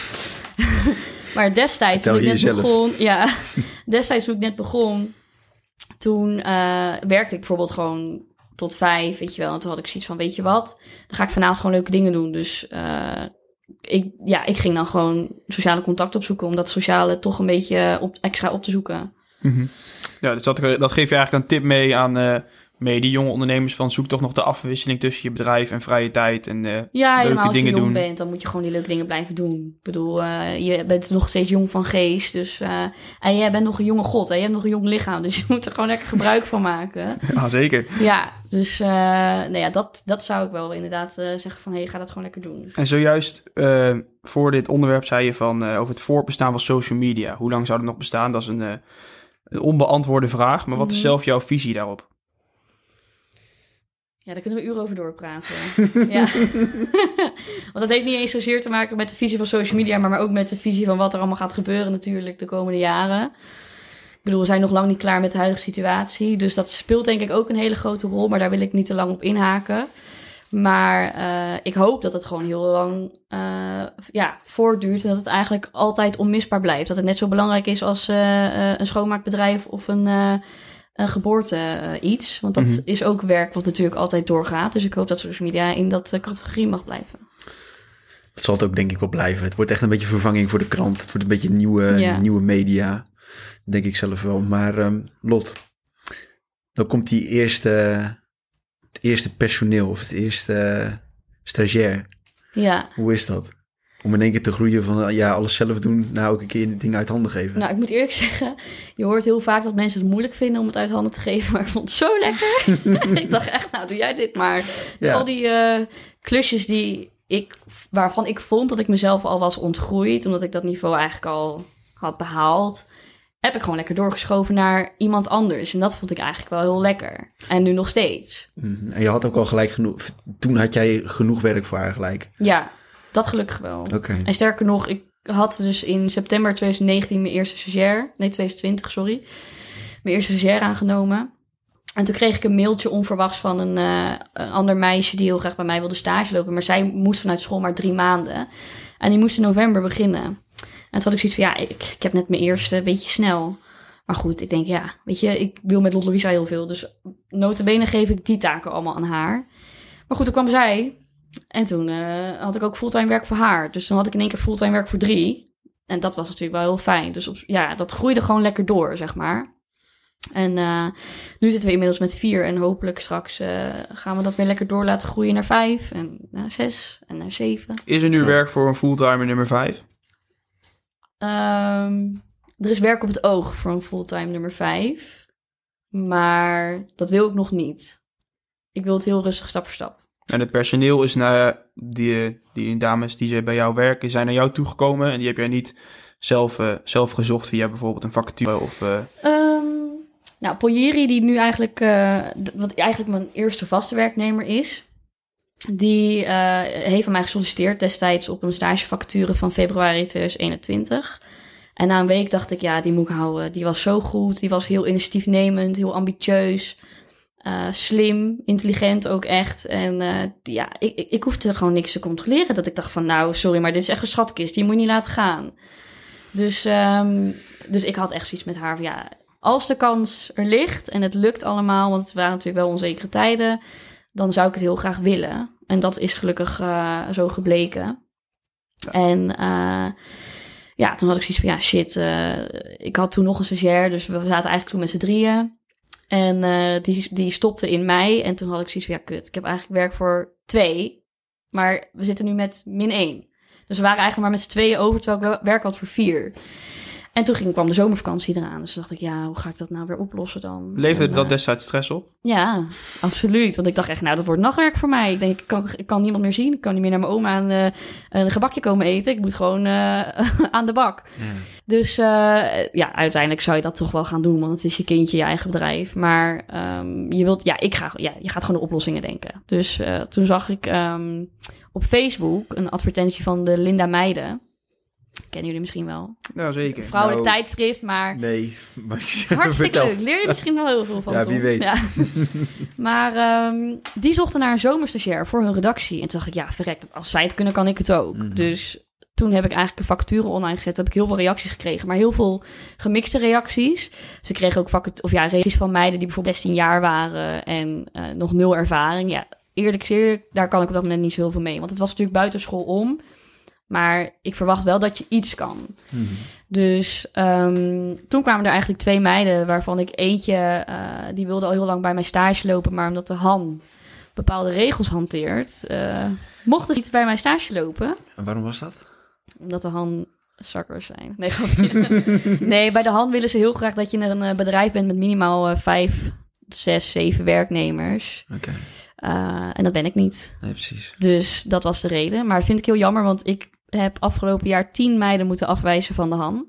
maar destijds, Vertel toen ik net jezelf. begon... Ja, destijds toen ik net begon, toen eh, werkte ik bijvoorbeeld gewoon tot vijf, weet je wel. En toen had ik zoiets van, weet je wat, dan ga ik vanavond gewoon leuke dingen doen. Dus eh, ik, ja, ik ging dan gewoon sociale contact opzoeken, om dat sociale toch een beetje op, extra op te zoeken. Ja, dus dat, dat geef je eigenlijk een tip mee aan eh mee die jonge ondernemers... van zoek toch nog de afwisseling tussen je bedrijf en vrije tijd... en eh, Ja, leuke helemaal als je dingen jong doen. bent, dan moet je gewoon die leuke dingen blijven doen. Ik bedoel, eh, je bent nog steeds jong van geest, dus... eh, en jij bent nog een jonge god, en je hebt nog een jong lichaam, dus je moet er gewoon lekker gebruik van maken. Ja, zeker. Ja, dus nou ja, dat, dat zou ik wel inderdaad zeggen van... hé, hey, ga dat gewoon lekker doen. En zojuist voor dit onderwerp zei je van over het voortbestaan van social media. Hoe lang zou het nog bestaan? Dat is een, een onbeantwoorde vraag. Maar wat is Mhm. zelf jouw visie daarop? Ja, daar kunnen we uren over doorpraten. ja. Want dat heeft niet eens zozeer te maken met de visie van social media... maar ook met de visie van wat er allemaal gaat gebeuren natuurlijk de komende jaren. Ik bedoel, we zijn nog lang niet klaar met de huidige situatie. Dus dat speelt denk ik ook een hele grote rol. Maar daar wil ik niet te lang op inhaken. Maar eh, ik hoop dat het gewoon heel lang eh, ja, voortduurt. En dat het eigenlijk altijd onmisbaar blijft. Dat het net zo belangrijk is als eh, een schoonmaakbedrijf of een, een geboorte eh, iets. Want dat Mhm. is ook werk wat natuurlijk altijd doorgaat. Dus ik hoop dat social media in dat eh, categorie mag blijven. Dat zal het ook denk ik wel blijven. Het wordt echt een beetje vervanging voor de krant. Het wordt een beetje nieuwe, Ja. nieuwe media. Denk ik zelf wel. Maar ehm, Lot, dan komt die eerste, het eerste personeel of het eerste eh, stagiair. Ja, Hoe is dat? Om in één keer te groeien van eh, ja, alles zelf doen, nou ook een keer ding uit handen geven. nou ik moet eerlijk zeggen, je hoort heel vaak dat mensen het moeilijk vinden om het uit handen te geven. Maar ik vond het zo lekker. ik dacht echt, nou doe jij dit maar. Ja. Al die eh, klusjes die ik, waarvan ik vond dat ik mezelf al was ontgroeid, omdat ik dat niveau eigenlijk al had behaald, heb ik gewoon lekker doorgeschoven naar iemand anders. En dat vond ik eigenlijk wel heel lekker. En nu nog steeds. Mhm. En je had ook al gelijk genoeg, toen had jij genoeg werk voor haar gelijk. Ja, dat gelukkig wel. En sterker nog, ik had dus in september 2019 mijn eerste stagiair. Nee, 2020, sorry. Mijn eerste stagiair aangenomen. En toen kreeg ik een mailtje onverwachts van een, eh, een ander meisje die heel graag bij mij wilde stage lopen. Maar zij moest vanuit school maar drie maanden. En die moest in november beginnen. En toen had ik zoiets van, ja, ik, ik heb net mijn eerste, een beetje snel. Maar goed, ik denk, ja, weet je, ik wil met Lot Louisa heel veel. Dus notabene geef ik die taken allemaal aan haar. Maar goed, toen kwam zij. En toen eh, had ik ook fulltime werk voor haar. Dus toen had ik in één keer fulltime werk voor drie. En dat was natuurlijk wel heel fijn. Dus op, ja, dat groeide gewoon lekker door, zeg maar. En eh, nu zitten we inmiddels met vier. En hopelijk straks eh, gaan we dat weer lekker door laten groeien naar vijf. En naar zes. En naar zeven. Is er nu werk voor een fulltimer nummer 5? Ehm, er is werk op het oog voor een fulltime nummer vijf. Maar dat wil ik nog niet. Ik wil het heel rustig stap voor stap. En het personeel is naar die, die dames die bij jou werken, zijn naar jou toegekomen. En die heb jij niet zelf, eh, zelf gezocht via bijvoorbeeld een vacature of... eh, Ehm, nou, Poyeri, die nu eigenlijk, eh, wat eigenlijk mijn eerste vaste werknemer is, die heeft van mij gesolliciteerd destijds op een stagevacature van februari 2021. En na een week dacht ik, ja, die moet ik houden. Die was zo goed, die was heel initiatiefnemend, heel ambitieus. Eh, slim, intelligent ook echt. En eh, ja, ik, ik, ik hoefde gewoon niks te controleren. Dat ik dacht van, nou, sorry, maar dit is echt een schatkist. Die moet je niet laten gaan. Dus, ehm, dus ik had echt zoiets met haar van, ja, als de kans er ligt en het lukt allemaal, want het waren natuurlijk wel onzekere tijden, dan zou ik het heel graag willen. En dat is gelukkig eh, zo gebleken. En ja, toen had ik zoiets van, ja, shit. ik had toen nog een stagiair, dus we zaten eigenlijk toen met z'n drieën. En eh, die, die stopte in mei. En toen had ik zoiets van, ja, kut. Ik heb eigenlijk werk voor twee. Maar we zitten nu met min één. Dus we waren eigenlijk maar met z'n tweeën over, terwijl ik werk had voor vier. En toen ging, kwam de zomervakantie eraan. Dus dacht ik, ja, hoe ga ik dat nou weer oplossen dan? Leverde dat eh, destijds stress op? ja, absoluut. Want ik dacht echt, nou, dat wordt nachtwerk voor mij. Ik denk, ik kan, ik kan niemand meer zien. Ik kan niet meer naar mijn oma een, eh, een gebakje komen eten. Ik moet gewoon eh, aan de bak. Dus eh, ja, uiteindelijk zou je dat toch wel gaan doen. Want het is je kindje, je eigen bedrijf. Maar ehm, je wilt, ja, ik ga, ja, je gaat gewoon de oplossingen denken. Dus toen zag ik ehm, op Facebook een advertentie van de Linda Meiden. Kennen jullie misschien wel. Ja, zeker. Vrouwelijk Nou, tijdschrift, maar Nee, maar Hartstikke leuk. Leer je misschien wel heel veel van. Ja, Tom. wie weet. maar ehm, die zochten naar een zomerstagiair voor hun redactie. En toen dacht ik, ja, verrekt. Als zij het kunnen, kan ik het ook. Mhm. Dus toen heb ik eigenlijk een vacature online gezet. Toen heb ik heel veel reacties gekregen. Maar heel veel gemixte reacties. Ze kregen ook vacat- of ja, reacties van meiden die bijvoorbeeld 16 jaar waren. En eh, nog nul ervaring. Ja, eerlijk is eerlijk, daar kan ik op dat moment niet zo heel veel mee. Want het was natuurlijk buitenschool om. Maar ik verwacht wel dat je iets kan. Mhm. Dus ehm, toen kwamen er eigenlijk twee meiden, waarvan ik eentje, eh, die wilde al heel lang bij mijn stage lopen, maar omdat de Han bepaalde regels hanteert, eh mochten ze niet bij mijn stage lopen, En waarom was dat? omdat de Han suckers zijn. Nee, nee, bij de Han willen ze heel graag dat je een eh, bedrijf bent met minimaal vijf, zes, zeven werknemers. Oké, en dat ben ik niet. nee, precies. Dus dat was de reden. Maar dat vind ik heel jammer, want ik heb afgelopen jaar tien meiden moeten afwijzen van de Han.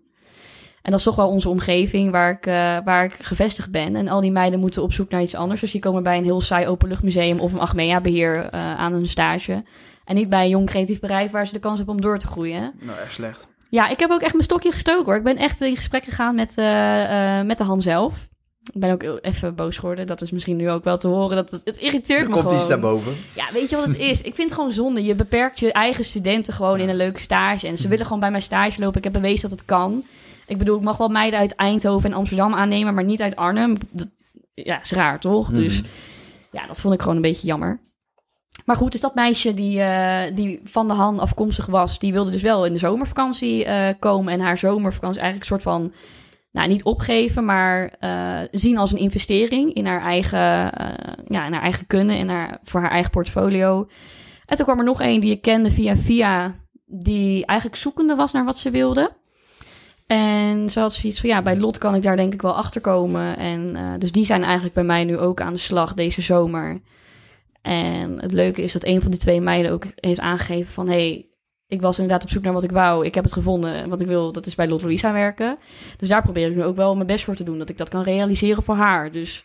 En dat is toch wel onze omgeving waar ik, eh, waar ik gevestigd ben. En al die meiden moeten op zoek naar iets anders. Dus die komen bij een heel saai openluchtmuseum of een Achmea-beheer eh, aan hun stage. En niet bij een jong creatief bedrijf waar ze de kans hebben om door te groeien. Nou, echt slecht. Ja, ik heb ook echt mijn stokje gestoken hoor. Ik ben echt in gesprek gegaan met, eh, met de Han zelf. Ik ben ook even boos geworden. Dat is misschien nu ook wel te horen. Dat het, het irriteert Er me komt gewoon. iets daarboven. Ja, weet je wat het is? Ik vind het gewoon zonde. Je beperkt je eigen studenten gewoon in een leuke stage. En ze willen gewoon bij mijn stage lopen. Ik heb bewezen dat het kan. Ik bedoel, ik mag wel meiden uit Eindhoven en Amsterdam aannemen, maar niet uit Arnhem. Dat, ja, is raar, toch? Dus Mhm. ja, dat vond ik gewoon een beetje jammer. Maar goed, dus dat meisje die, eh, die van de Han afkomstig was, die wilde dus wel in de zomervakantie eh, komen. En haar zomervakantie eigenlijk een soort van, nou niet opgeven, maar eh, zien als een investering in haar eigen, eh, ja, in haar eigen kunnen en haar, voor haar eigen portfolio. En toen kwam er nog één die ik kende via via, die eigenlijk zoekende was naar wat ze wilde. En ze had zoiets van, ja, bij Lot kan ik daar denk ik wel achter komen. En eh, dus die zijn eigenlijk bij mij nu ook aan de slag deze zomer. En het leuke is dat een van die twee meiden ook heeft aangegeven van... hey, ik was inderdaad op zoek naar wat ik wou. Ik heb het gevonden. Wat ik wil, dat is bij Lot Louisa werken. Dus daar probeer ik nu ook wel mijn best voor te doen. Dat ik dat kan realiseren voor haar. Dus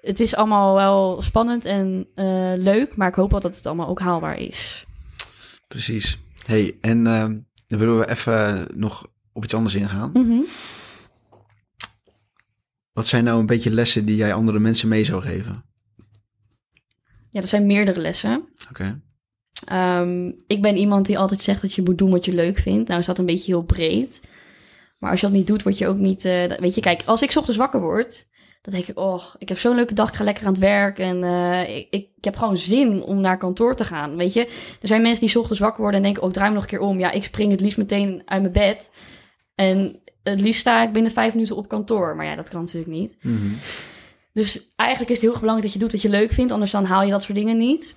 het is allemaal wel spannend en eh, leuk. Maar ik hoop wel dat het allemaal ook haalbaar is. Precies. hey, en ehm, dan willen we even nog op iets anders ingaan. Mhm. Wat zijn nou een beetje lessen die jij andere mensen mee zou geven? Ja, er zijn meerdere lessen. Oké. Ehm, ik ben iemand die altijd zegt dat je moet doen wat je leuk vindt. Nou is dat een beetje heel breed. Maar als je dat niet doet, word je ook niet... eh, weet je, kijk, als ik 's ochtends wakker word... dan denk ik, oh, ik heb zo'n leuke dag. Ik ga lekker aan het werk. En eh, ik, ik, heb gewoon zin om naar kantoor te gaan, weet je. Er zijn mensen die 's ochtends wakker worden en denken... oh, ik draai me nog een keer om. Ja, ik spring het liefst meteen uit mijn bed. En het liefst sta ik binnen vijf minuten op kantoor. Maar ja, dat kan natuurlijk niet. Mhm. Dus eigenlijk is het heel erg belangrijk dat je doet wat je leuk vindt, anders dan haal je dat soort dingen niet.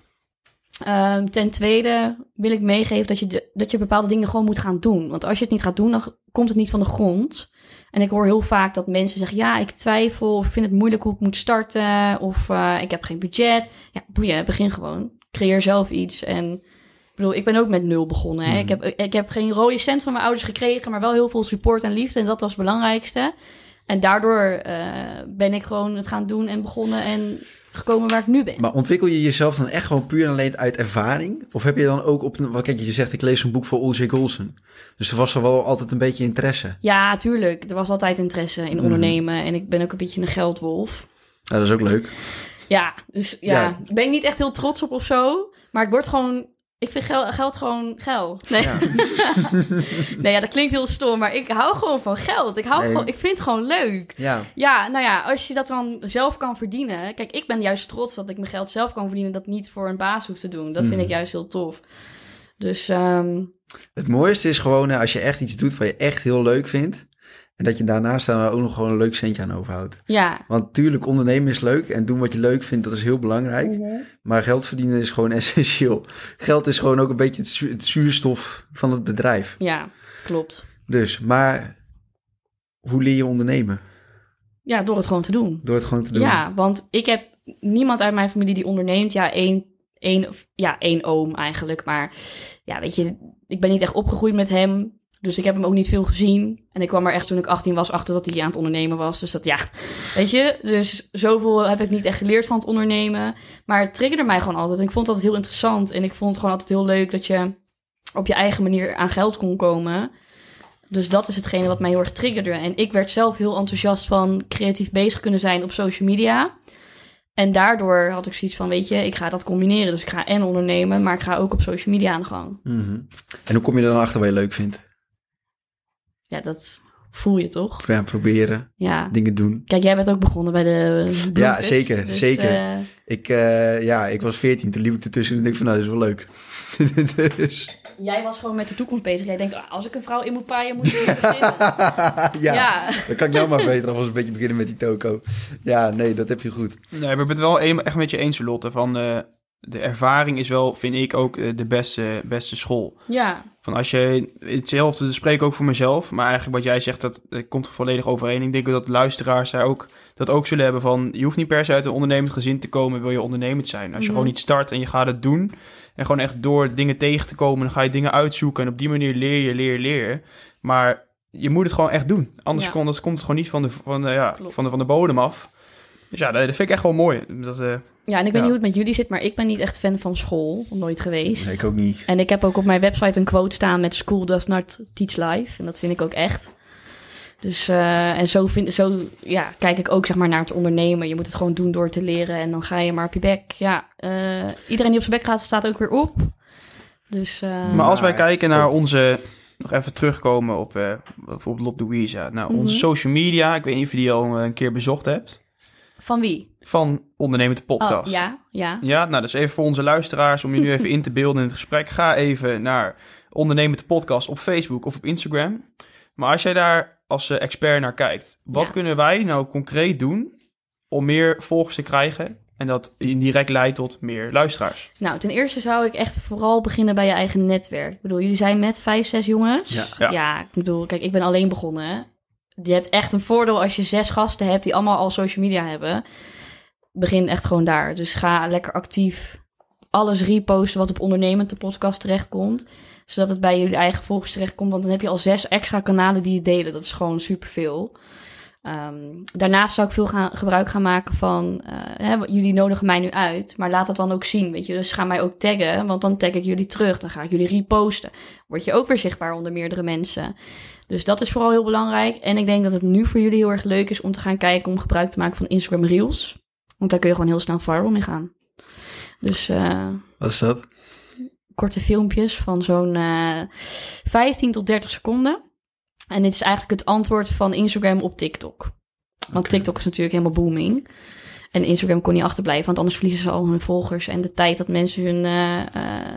Ehm, ten tweede wil ik meegeven dat je, de- dat je bepaalde dingen gewoon moet gaan doen. Want als je het niet gaat doen, dan komt het niet van de grond. En ik hoor heel vaak dat mensen zeggen: Ja, ik twijfel, of ik vind het moeilijk hoe ik moet starten, of eh, ik heb geen budget. Ja, boeien, begin gewoon. Creëer zelf iets. En ik bedoel, ik ben ook met nul begonnen. Hè. Mhm. Ik, heb, ik heb geen rode cent van mijn ouders gekregen, maar wel heel veel support en liefde. En dat was het belangrijkste. En daardoor eh, ben ik gewoon het gaan doen en begonnen en gekomen waar ik nu ben. Maar ontwikkel je jezelf dan echt gewoon puur en alleen uit ervaring? Of heb je dan ook op... Een, kijk, je zegt, ik lees een boek voor Olje Golson. Dus er was er wel altijd een beetje interesse. Ja, tuurlijk. Er was altijd interesse in Mhm. ondernemen. En ik ben ook een beetje een geldwolf. Ja, dat is ook leuk. Ja, dus ja, Ja. ben ik niet echt heel trots op of zo. Maar ik word gewoon... Ik vind geld, geld gewoon geld. Nee. Ja. nee, ja, dat klinkt heel stom. Maar ik hou gewoon van geld. Ik, hou Nee. gewoon, ik vind het gewoon leuk. Ja, Ja, nou ja, als je dat dan zelf kan verdienen. Kijk, ik ben juist trots dat ik mijn geld zelf kan verdienen. Dat niet voor een baas hoeft te doen. Dat vind ik juist heel tof. Dus ehm, het mooiste is gewoon als je echt iets doet wat je echt heel leuk vindt. En dat je daarnaast dan ook nog gewoon een leuk centje aan overhoudt. ja. Want tuurlijk, ondernemen is leuk en doen wat je leuk vindt, dat is heel belangrijk. Maar geld verdienen is gewoon essentieel. Geld is gewoon ook een beetje het zuurstof van het bedrijf. Ja, klopt. Dus, maar hoe leer je ondernemen? Ja, door het gewoon te doen. Door het gewoon te doen. Ja, want ik heb niemand uit mijn familie die onderneemt. Ja, één, één, ja, één oom eigenlijk. Maar ja, weet je, ik ben niet echt opgegroeid met hem. Dus ik heb hem ook niet veel gezien. En ik kwam er echt toen ik 18 was achter dat hij aan het ondernemen was. Dus dat ja, weet je. Dus zoveel heb ik niet echt geleerd van het ondernemen. Maar het triggerde mij gewoon altijd. En ik vond altijd heel interessant. En ik vond het gewoon altijd heel leuk dat je op je eigen manier aan geld kon komen. Dus dat is hetgene wat mij heel erg triggerde. En ik werd zelf heel enthousiast van creatief bezig kunnen zijn op social media. En daardoor had ik zoiets van, weet je, ik ga dat combineren. Dus ik ga en ondernemen, maar ik ga ook op social media aan de gang. Mhm. En hoe kom je er dan achter wat je leuk vindt? Ja, dat voel je toch? Ja, proberen, Ja. dingen doen. Kijk, jij bent ook begonnen bij de bloempjes, zeker, dus, zeker. eh, Ik, eh, ja, ik was 14, toen liep ik ertussen en dacht van, nou, dat is wel leuk. dus, jij was gewoon met de toekomst bezig. Jij denkt, als ik een vrouw in moet paaien, moet ik beginnen. ja, ja. dan kan ik nou maar beter alvast een beetje beginnen met die toko. Ja, nee, dat heb je goed. Nee, maar ik ben het wel een- echt met je eens, Lotte. Van eh, de ervaring is wel, vind ik, ook eh, de beste, beste school. ja, Van als je hetzelfde, dat spreek ik ook voor mezelf. Maar eigenlijk wat jij zegt, dat, dat komt er volledig overeen. Ik denk dat luisteraars daar ook, dat ook zullen hebben van... Je hoeft niet per se uit een ondernemend gezin te komen, wil je ondernemend zijn. Als je Mhm. gewoon iets start en je gaat het doen... En gewoon echt door dingen tegen te komen, dan ga je dingen uitzoeken. En op die manier leer je, leer leer. Maar je moet het gewoon echt doen. Anders Ja. komt, het gewoon niet van de, van, de, ja, Klopt. van, de, van de bodem af. Dus ja, dat, dat vind ik echt wel mooi. Dat, eh, ja, en ik weet Ja. niet hoe het met jullie zit, maar ik ben niet echt fan van school. Nooit geweest. Nee, ik ook niet. En ik heb ook op mijn website een quote staan met School does not teach life. En dat vind ik ook echt. Dus, eh, en zo, vind, zo ja, kijk ik ook zeg maar, naar het ondernemen. Je moet het gewoon doen door te leren en dan ga je maar op je bek. Ja, eh, iedereen die op zijn bek gaat, staat ook weer op. Dus, eh, Maar als wij Maar- kijken naar onze... Nog even terugkomen op eh, bijvoorbeeld Lot Louisa. Nou, onze Mhm. social media. Ik weet niet of je die al een keer bezocht hebt. van wie? Van Ondernemend Podcast. Oh, ja, ja. Ja, nou, dus even voor onze luisteraars, om je nu even in te beelden in het gesprek. Ga even naar Ondernemend Podcast op Facebook of op Instagram. Maar als jij daar als eh, expert naar kijkt, wat Ja. kunnen wij nou concreet doen om meer volgers te krijgen? En dat indirect leidt tot meer luisteraars. Nou, ten eerste zou ik echt vooral beginnen bij je eigen netwerk. Ik bedoel, jullie zijn met vijf, zes jongens. Ja. Ja. ik bedoel, kijk, ik ben alleen begonnen. Je hebt echt een voordeel als je zes gasten hebt die allemaal al social media hebben. Begin echt gewoon daar. Dus ga lekker actief alles reposten wat op ondernemend de podcast terechtkomt. Zodat het bij jullie eigen volgers terechtkomt. Want dan heb je al zes extra kanalen die je delen. Dat is gewoon superveel. Ehm daarnaast zou ik veel gaan, gebruik gaan maken van... eh, hè, jullie nodigen mij nu uit, maar laat dat dan ook zien, weet je. Dus ga mij ook taggen, want dan tag ik jullie terug. Dan ga ik jullie reposten. Word je ook weer zichtbaar onder meerdere mensen. Dus dat is vooral heel belangrijk. En ik denk dat het nu voor jullie heel erg leuk is om te gaan kijken... om gebruik te maken van Instagram Reels. Want daar kun je gewoon heel snel viral mee gaan. Dus... eh, Wat is dat? korte filmpjes van zo'n eh 15 tot 30 seconden. En dit is eigenlijk het antwoord van Instagram op TikTok. Want. TikTok is natuurlijk helemaal booming. En Instagram kon niet achterblijven, want anders verliezen ze al hun volgers. En de tijd dat mensen hun eh, eh,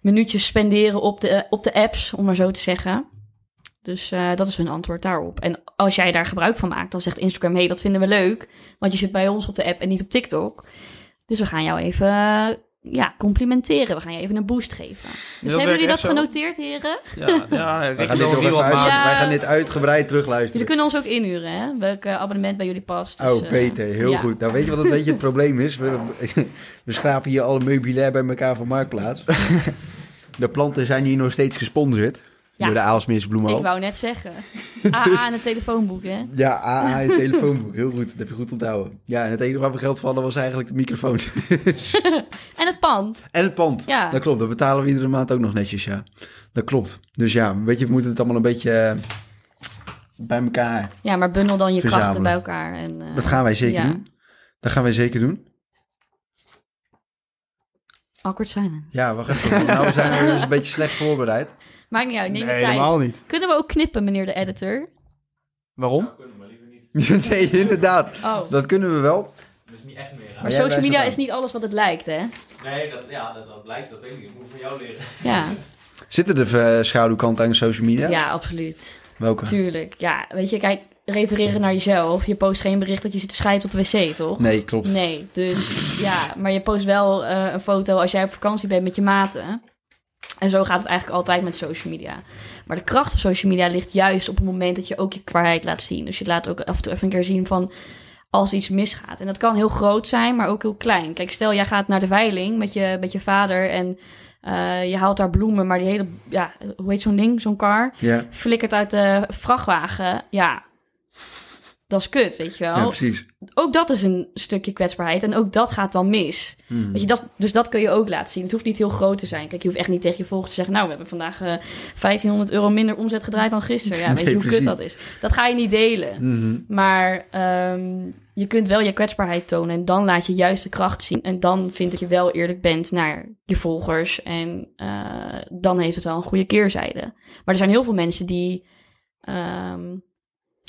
minuutjes spenderen op de, op de apps, om maar zo te zeggen. Dus eh, dat is hun antwoord daarop. En als jij daar gebruik van maakt, dan zegt Instagram... hey, dat vinden we leuk, want je zit bij ons op de app en niet op TikTok. Dus we gaan jou even eh, ja, complimenteren. We gaan je even een boost geven. Dus dat hebben jullie dat zo? genoteerd, heren? Ja, ja Wij Rick gaan, dit nog een even uit. Ja. wij gaan dit uitgebreid Jullie terugluisteren. kunnen ons ook inhuren, hè? Welk eh, abonnement bij jullie past. Dus, Oh, beter. Heel ja. goed. Nou, weet je wat een beetje het probleem is? We, we schrapen hier alle meubilair bij elkaar van Marktplaats. De planten zijn hier nog steeds gesponsord. Ja. Door de Aalsmeerse Ik wou net zeggen. AA en het telefoonboek, hè? Ja, AA je telefoonboek. Heel goed, dat heb je goed onthouden. Ja, en het enige waar we geld vallen was eigenlijk de microfoon. En het pand. en het pand. Ja. Dat klopt, dat betalen we iedere maand ook nog netjes, ja. Dat klopt. Dus ja, weet je, we moeten het allemaal een beetje eh, bij elkaar. Ja, maar bundel dan je krachten bij elkaar. En, eh, Dat gaan wij zeker ja. doen. Dat gaan wij zeker doen. Awkward silence. Ja, wacht even. nou, we zijn er dus een beetje slecht voorbereid. Maakt niet uit, neem je Nee, tijd. helemaal niet. Kunnen we ook knippen, meneer de editor? Waarom? nee, inderdaad. Oh, Dat kunnen we wel. Dat is niet echt meer. maar jij social wijst media het is niet alles wat het lijkt, hè? Nee, dat, ja, dat, dat blijkt. Dat weet ik niet. Ik moet van jou leren. Ja, Zitten er uh, schaduwkanten aan social media? ja absoluut. Welke? Tuurlijk. Ja, weet je, kijk, refereren naar jezelf. Je post geen bericht dat je zit te scheiden op de wc, toch? Nee, klopt. Nee, dus ja, maar je post wel eh, een foto als jij op vakantie bent met je maten. En zo gaat het eigenlijk altijd met social media. Maar de kracht van social media ligt juist op het moment dat je ook je kwaadheid laat zien. Dus je laat ook af en toe even een keer zien van als iets misgaat. En dat kan heel groot zijn, maar ook heel klein. Kijk, stel jij gaat naar de veiling met je, met je vader en eh, je haalt daar bloemen, maar die hele, ja, hoe heet zo'n ding, zo'n kar, Ja, flikkert uit de vrachtwagen. Ja, dat is kut, weet je wel ja, precies. ook dat is een stukje kwetsbaarheid. En ook dat gaat dan mis. Hmm. Weet je, dat, dus dat kun je ook laten zien. Het hoeft niet heel groot te zijn. Kijk, je hoeft echt niet tegen je volgers te zeggen... nou, we hebben vandaag eh 1500 euro minder omzet gedraaid dan gisteren. Ja, weet je hoe kut dat is? Dat ga je niet delen. Mhm. Maar ehm, je kunt wel je kwetsbaarheid tonen. En dan laat je juist de kracht zien. En dan vind ik je wel eerlijk bent naar je volgers. En eh, dan heeft het wel een goede keerzijde. Maar er zijn heel veel mensen die... ehm,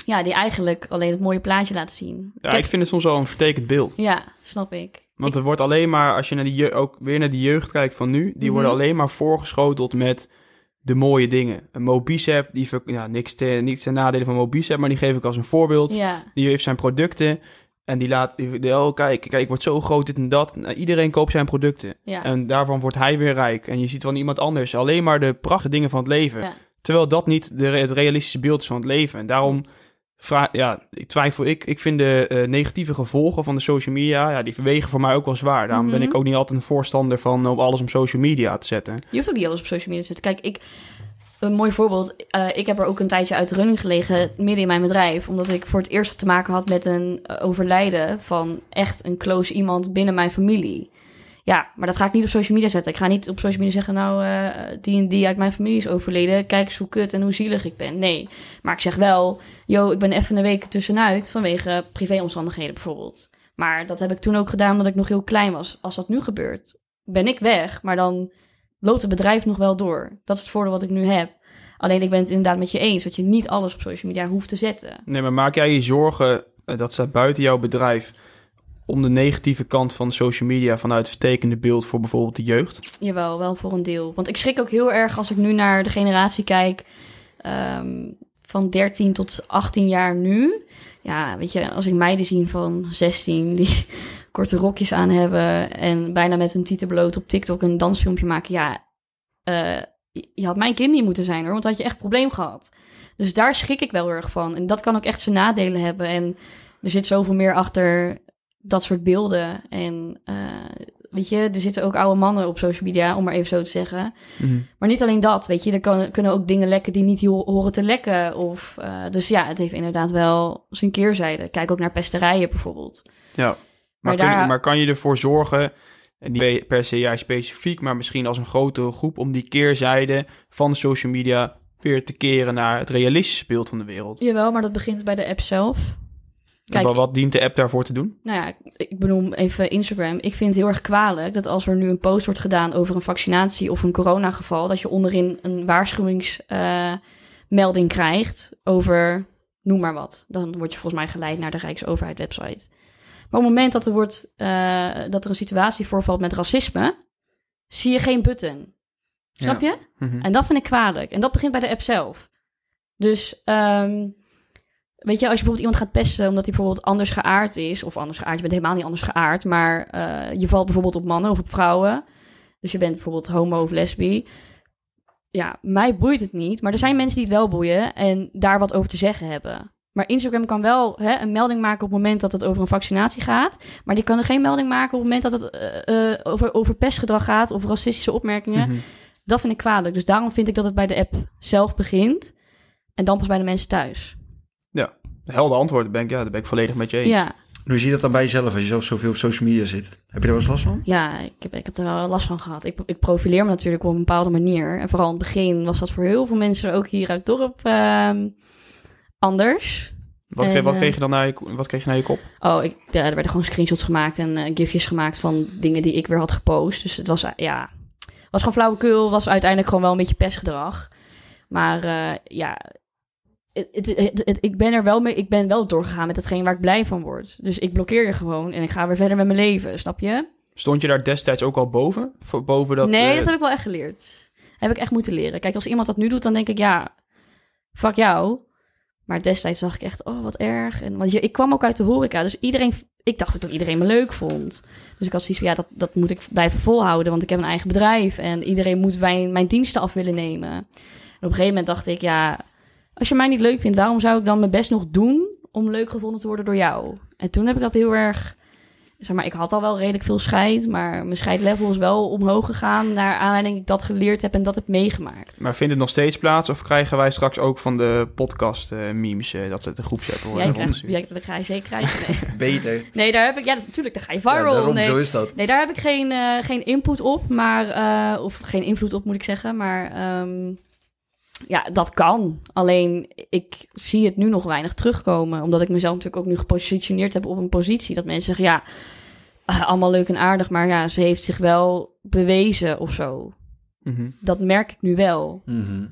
ja, die eigenlijk alleen het mooie plaatje laten zien. Ja, heb- ik vind het soms wel een vertekend beeld. ja, snap ik. Want er wordt alleen maar, als je naar die je- ook weer naar die jeugd kijkt van nu, die Mhm. worden alleen maar voorgeschoteld met de mooie dingen. Een Mobicep, die ver- ja, niks, te, niks ten nadele van Mobicep, maar die geef ik als een voorbeeld. Ja, Die heeft zijn producten en die laat, die, oh kijk, kijk, ik word zo groot, dit en dat. Nou, iedereen koopt zijn producten. ja. En daarvan wordt hij weer rijk. En je ziet van iemand anders alleen maar de prachtige dingen van het leven. Terwijl dat niet de, het realistische beeld is van het leven. En daarom vra- ja, ik twijfel ik. Ik vind de eh, negatieve gevolgen van de social media, ja, die verwegen voor mij ook wel zwaar. Daarom ben Mhm. ik ook niet altijd een voorstander van om alles op social media te zetten. Je hoeft ook niet alles op social media te zetten. Kijk, ik, een mooi voorbeeld. eh, ik heb er ook een tijdje uit de running gelegen, midden in mijn bedrijf. Omdat ik voor het eerst te maken had met een eh, overlijden van echt een close iemand binnen mijn familie. Ja, maar dat ga ik niet op social media zetten. Ik ga niet op social media zeggen, nou, eh, die en die uit mijn familie is overleden. Kijk eens hoe kut en hoe zielig ik ben. Nee, maar ik zeg wel, yo, ik ben even een week tussenuit vanwege privéomstandigheden bijvoorbeeld. Maar dat heb ik toen ook gedaan omdat ik nog heel klein was. Als dat nu gebeurt, ben ik weg. Maar dan loopt het bedrijf nog wel door. Dat is het voordeel wat ik nu heb. Alleen ik ben het inderdaad met je eens dat je niet alles op social media hoeft te zetten. Nee, maar maak jij je zorgen, eh, dat staat buiten jouw bedrijf, om de negatieve kant van social media vanuit het vertekende beeld voor bijvoorbeeld de jeugd? Jawel, wel voor een deel. Want ik schrik ook heel erg als ik nu naar de generatie kijk ehm, van 13 tot 18 jaar nu. Ja, weet je, als ik meiden zie van 16 die korte rokjes aan hebben en bijna met hun tieten bloot op TikTok een dansfilmpje maken. Ja, eh, je had mijn kind niet moeten zijn hoor, want had je echt probleem gehad. Dus daar schrik ik wel erg van. En dat kan ook echt zijn nadelen hebben. En er zit zoveel meer achter dat soort beelden. En eh, weet je, er zitten ook oude mannen op social media, om maar even zo te zeggen. Maar niet alleen dat, weet je, er kan, kunnen ook dingen lekken die niet ho- horen te lekken. Of, eh, dus ja, het heeft inderdaad wel zijn keerzijde. Kijk ook naar pesterijen bijvoorbeeld. Ja, maar, Maar kun je- daar- maar kan je ervoor zorgen, en niet per se jij specifiek, maar misschien als een grotere groep, om die keerzijde van social media weer te keren naar het realistische beeld van de wereld? Jawel, maar dat begint bij de app zelf. Kijk, wat, wat dient de app daarvoor te doen? Nou ja, ik benoem even Instagram. Ik vind het heel erg kwalijk dat als er nu een post wordt gedaan over een vaccinatie of een coronageval, dat je onderin een waarschuwingsmelding krijgt over noem maar wat. Dan word je volgens mij geleid naar de Rijksoverheid website. Maar op het moment dat er, wordt, eh, dat er een situatie voorvalt met racisme, zie je geen button. Snap je? Mhm. En dat vind ik kwalijk. En dat begint bij de app zelf. Dus, ehm, weet je, als je bijvoorbeeld iemand gaat pesten omdat hij bijvoorbeeld anders geaard is, of anders geaard, je bent helemaal niet anders geaard, maar eh, je valt bijvoorbeeld op mannen of op vrouwen. Dus je bent bijvoorbeeld homo of lesbi. Ja, mij boeit het niet, maar er zijn mensen die het wel boeien en daar wat over te zeggen hebben. Maar Instagram kan wel hè, een melding maken op het moment dat het over een vaccinatie gaat. Maar die kan er geen melding maken op het moment dat het eh, eh, over, over pestgedrag gaat of racistische opmerkingen. Mhm. Dat vind ik kwalijk. Dus daarom vind ik dat het bij de app zelf begint. En dan pas bij de mensen thuis. Helder antwoord, ben ik, ja, daar ben ik volledig met je eens. Ja, Hoe zie je dat dan bij jezelf als je zelf zoveel op social media zit? Heb je daar wel eens last van? ja ik, heb, ik heb er wel last van gehad. Ik, ik profileer me natuurlijk op een bepaalde manier. En vooral in het begin was dat voor heel veel mensen, ook hier uit het dorp, ehm, anders. Wat, En, kreeg, wat, eh, kreeg je dan naar je, wat kreeg je naar je kop? Oh, ik, ja, er werden gewoon screenshots gemaakt en eh, gifjes gemaakt van dingen die ik weer had gepost. Dus het was, eh, ja, was gewoon flauwekul. Was uiteindelijk gewoon wel een beetje pestgedrag. Maar eh, ja, het, het, het- het- ik ben er wel mee. Ik ben wel doorgegaan met hetgeen waar ik blij van word. Dus ik blokkeer je gewoon en ik ga weer verder met mijn leven. Snap je? Stond je daar destijds ook al boven? Voor- boven dat, nee, eh, dat heb ik wel echt geleerd. Heb ik echt moeten leren. Kijk, als iemand dat nu doet, dan denk ik ja, fuck jou. Maar destijds zag ik echt, oh wat erg. En, want je, ik kwam ook uit de horeca, dus iedereen, ik dacht ook dat iedereen me leuk vond. Dus ik had zoiets van, ja, dat, dat moet ik blijven volhouden, want ik heb een eigen bedrijf. En iedereen moet mijn, mijn diensten af willen nemen. En op een gegeven moment dacht ik, ja, als je mij niet leuk vindt, waarom zou ik dan mijn best nog doen om leuk gevonden te worden door jou? En toen heb ik dat heel erg, zeg maar, ik had al wel redelijk veel scheid, maar mijn scheidlevel is wel omhoog gegaan naar aanleiding dat ik dat geleerd heb en dat heb meegemaakt. Maar vindt het nog steeds plaats? Of krijgen wij straks ook van de podcast eh, memes eh, dat het een groepsapp Jij worden krijgt, rondgestuurd? jij, dat ga je zeker krijgen. Nee. Beter. nee, daar heb ik, ja, natuurlijk, daar ga je Ja, viral. daarom, nee. zo is dat. Nee, daar heb ik geen, eh, geen input op, maar, eh, of geen invloed op moet ik zeggen. Maar ehm, ja, dat kan. Alleen ik zie het nu nog weinig terugkomen, omdat ik mezelf natuurlijk ook nu gepositioneerd heb op een positie dat mensen zeggen, ja, eh, allemaal leuk en aardig, maar ja, ze heeft zich wel bewezen of zo. Mhm. Dat merk ik nu wel. Mhm.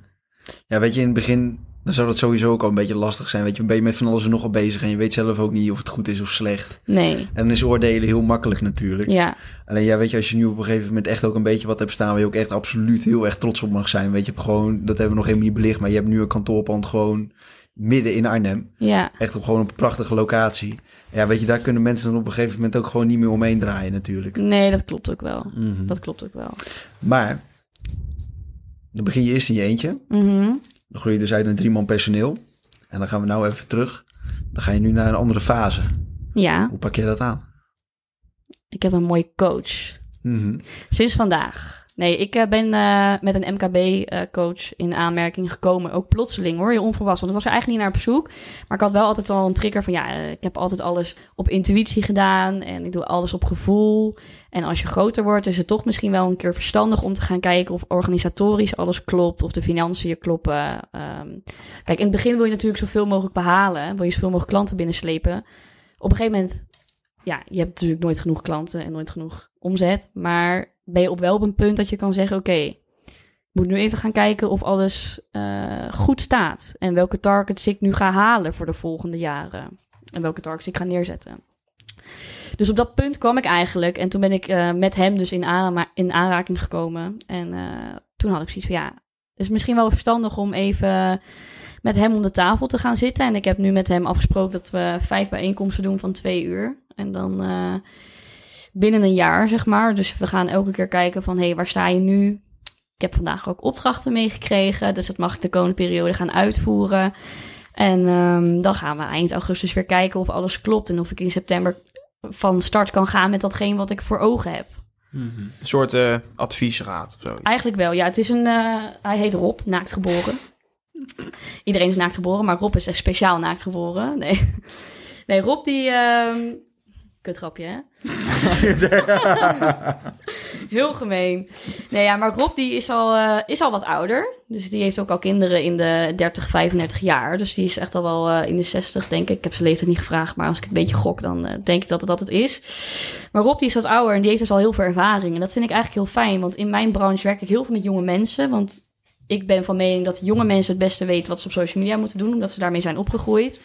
Ja, weet je, in het begin dan zou dat sowieso ook al een beetje lastig zijn. Weet je, ben je met van alles en nog al bezig en je weet zelf ook niet of het goed is of slecht. Nee, En dan is oordelen heel makkelijk natuurlijk. ja, Alleen ja, weet je, als je nu op een gegeven moment echt ook een beetje wat hebt staan... waar je ook echt absoluut heel erg trots op mag zijn. Weet je, gewoon, dat hebben we nog helemaal niet belicht... maar je hebt nu een kantoorpand gewoon midden in Arnhem. ja. Echt op gewoon op een prachtige locatie. Ja, weet je, daar kunnen mensen dan op een gegeven moment ook gewoon niet meer omheen draaien natuurlijk. Nee, dat klopt ook wel. Mhm. Dat klopt ook wel. Maar, dan begin je eerst in je eentje. Mhm. Dan groei je dus uit naar drie man personeel. En dan gaan we nou even terug. Dan ga je nu naar een andere fase. Ja, Hoe pak je dat aan? ik heb een mooie coach. Mhm. Sinds vandaag. Nee, ik eh, ben eh, met een MKB-coach in aanmerking gekomen. Ook plotseling hoor, heel onverwacht. Want ik was er eigenlijk niet naar op zoek. Maar ik had wel altijd al een trigger van... ja, eh, ik heb altijd alles op intuïtie gedaan. En ik doe alles op gevoel. En als je groter wordt, is het toch misschien wel een keer verstandig... om te gaan kijken of organisatorisch alles klopt. Of de financiën kloppen. Ehm, kijk, in het begin wil je natuurlijk zoveel mogelijk behalen. Wil je zoveel mogelijk klanten binnenslepen. Op een gegeven moment... Ja, je hebt natuurlijk nooit genoeg klanten en nooit genoeg omzet. Maar ben je op wel op een punt dat je kan zeggen: Oké, ik moet nu even gaan kijken of alles eh, goed staat. En welke targets ik nu ga halen voor de volgende jaren. En welke targets ik ga neerzetten. Dus op dat punt kwam ik eigenlijk. En toen ben ik eh, met hem dus in, in aanraking gekomen. En eh, toen had ik zoiets van: Ja, het is misschien wel verstandig om even met hem om de tafel te gaan zitten. En ik heb nu met hem afgesproken dat we vijf bijeenkomsten doen van twee uur. En dan binnen een jaar, zeg maar. Dus we gaan elke keer kijken van, hé, hey, waar sta je nu? Ik heb vandaag ook opdrachten meegekregen. Dus dat mag ik de komende periode gaan uitvoeren. En ehm, dan gaan we eind augustus weer kijken of alles klopt. En of ik in september van start kan gaan met datgene wat ik voor ogen heb. Een soort eh, adviesraad of zo. Eigenlijk wel, ja. Het is een, eh, hij heet Rob, naakt geboren. Iedereen is naakt geboren, maar Rob is echt speciaal naakt geboren. Nee, nee Rob die... ehm Kutgrapje, hè? Heel gemeen. Nee, ja, maar Rob die is al, eh, is al wat ouder. Dus die heeft ook al kinderen in de 30, 35 jaar. Dus die is echt al wel eh, in de 60, denk ik. Ik heb zijn leeftijd niet gevraagd, maar als ik het een beetje gok, dan eh, denk ik dat het dat het is. Maar Rob die is wat ouder en die heeft dus al heel veel ervaring. En dat vind ik eigenlijk heel fijn, want in mijn branche werk ik heel veel met jonge mensen. Want ik ben van mening dat jonge mensen het beste weten wat ze op social media moeten doen, omdat ze daarmee zijn opgegroeid.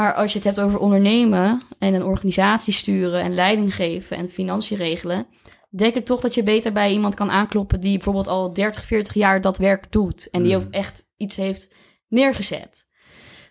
Maar als je het hebt over ondernemen en een organisatie sturen en leiding geven en financiën regelen, denk ik toch dat je beter bij iemand kan aankloppen die bijvoorbeeld al 30, 40 jaar dat werk doet en die Mm. ook echt iets heeft neergezet.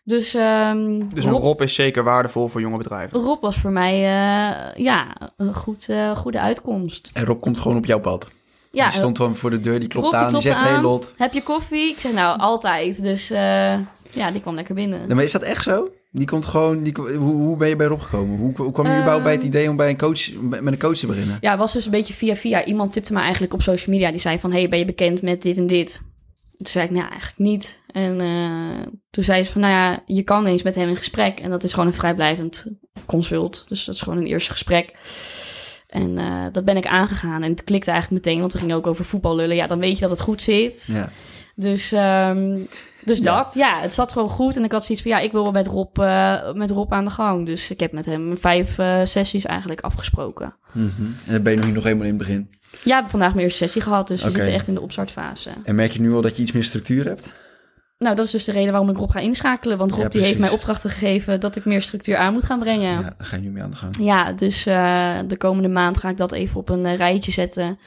Dus, ehm, Dus een Rob, Rob is zeker waardevol voor jonge bedrijven. Rob was voor mij eh, ja, een goed, eh, goede uitkomst. En Rob komt gewoon op jouw pad. Ja, die stond gewoon voor de deur, die klopt Rob, die aan, die zegt, hey. Lot. Heb je koffie? Ik zeg nou altijd. Dus eh, ja, die kwam lekker binnen. Nee, maar is dat echt zo? Die komt gewoon... Die, hoe, hoe ben je bij Rob gekomen? Hoe, hoe kwam je überhaupt bij het idee om bij een coach, met een coach te beginnen? Ja, het was dus een beetje via via. Iemand tipte me eigenlijk op social media. Die zei van, hey, ben je bekend met dit en dit? Toen zei ik, nou, eigenlijk niet. En eh, toen zei ze van, nou ja, je kan eens met hem in gesprek. En dat is gewoon een vrijblijvend consult. Dus dat is gewoon een eerste gesprek. En eh, dat ben ik aangegaan. En het klikte eigenlijk meteen, want we gingen ook over voetbal lullen. Ja, dan weet je dat het goed zit. Ja. Dus, ehm, dus Ja. dat, ja, het zat gewoon goed. En ik had zoiets van, ja, ik wil wel met Rob, eh, met Rob aan de gang. Dus ik heb met hem vijf eh, sessies eigenlijk afgesproken. Mhm. En dan ben je nog, nog helemaal in het begin. Ja, vandaag mijn eerste sessie gehad, dus Oké. we zitten echt in de opstartfase. En merk je nu al dat je iets meer structuur hebt? Nou, dat is dus de reden waarom ik Rob ga inschakelen. Want Rob Ja, die heeft mij opdrachten gegeven dat ik meer structuur aan moet gaan brengen. Ja, Ja, daar ga je nu mee aan de gang. dus eh, de komende maand ga ik dat even op een rijtje zetten.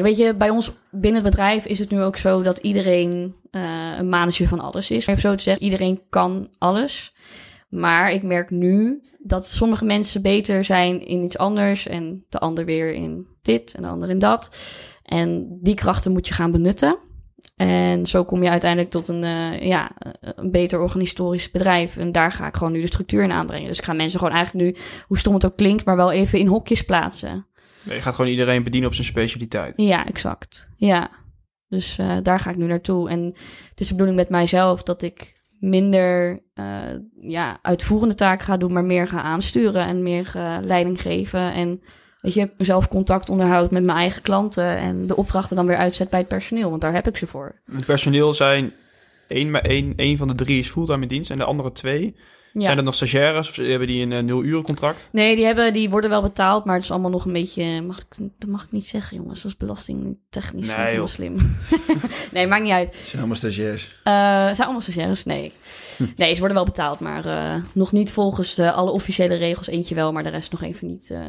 Weet je, bij ons binnen het bedrijf is het nu ook zo dat iedereen eh, een manager van alles is. Even zo te zeggen, iedereen kan alles. Maar ik merk nu dat sommige mensen beter zijn in iets anders en de ander weer in dit en de ander in dat. En die krachten moet je gaan benutten. En zo kom je uiteindelijk tot een, eh, ja, een beter organisatorisch bedrijf. En daar ga ik gewoon nu de structuur in aanbrengen. Dus ik ga mensen gewoon eigenlijk nu, hoe stom het ook klinkt, maar wel even in hokjes plaatsen. Je gaat gewoon iedereen bedienen op zijn specialiteit. Ja, exact. Ja. Dus eh, daar ga ik nu naartoe. En het is de bedoeling met mijzelf dat ik minder eh, ja, uitvoerende taken ga doen, maar meer ga aansturen en meer eh, leiding geven. En weet je, zelf contact onderhoud met mijn eigen klanten en de opdrachten dan weer uitzet bij het personeel, want daar heb ik ze voor. Het personeel zijn... één, maar één, één van de drie is fulltime in dienst en de andere twee... Ja. Zijn er nog stagiaires of hebben die een eh, nul uren contract? Nee, die, hebben, die worden wel betaald, maar het is allemaal nog een beetje... Mag ik, dat mag ik niet zeggen, jongens. Dat is belastingtechnisch Nee, niet heel slim. nee, maakt niet uit. Zijn allemaal stagiairs. Eh, zijn allemaal stagiaires? Nee. Nee, ze worden wel betaald, maar eh, nog niet volgens de, alle officiële regels. Eentje wel, maar de rest nog even niet eh,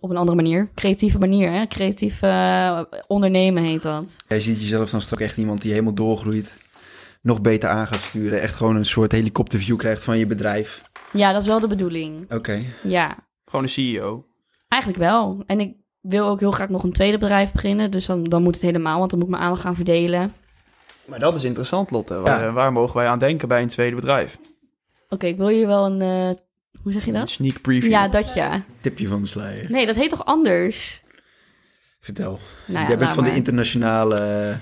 op een andere manier. Creatieve manier, hè? Creatief eh, ondernemen heet dat. Jij ziet jezelf dan straks echt iemand die helemaal doorgroeit. Nog beter aan gaat sturen. Echt gewoon een soort helikopterview krijgt van je bedrijf. Ja, dat is wel de bedoeling. Oké. Ja, Gewoon een CEO. eigenlijk wel. En ik wil ook heel graag nog een tweede bedrijf beginnen. Dus dan, dan moet het helemaal, want dan moet ik mijn aandacht gaan verdelen. Maar dat is interessant, Lotte. Waar, Ja. waar mogen wij aan denken bij een tweede bedrijf? Oké, ik wil jullie wel een... eh, hoe zeg je Een dat? sneak preview. Ja, dat ja. Tipje van de sluier. Nee, dat heet toch anders? Vertel. Nou ja, Jij bent van de internationale...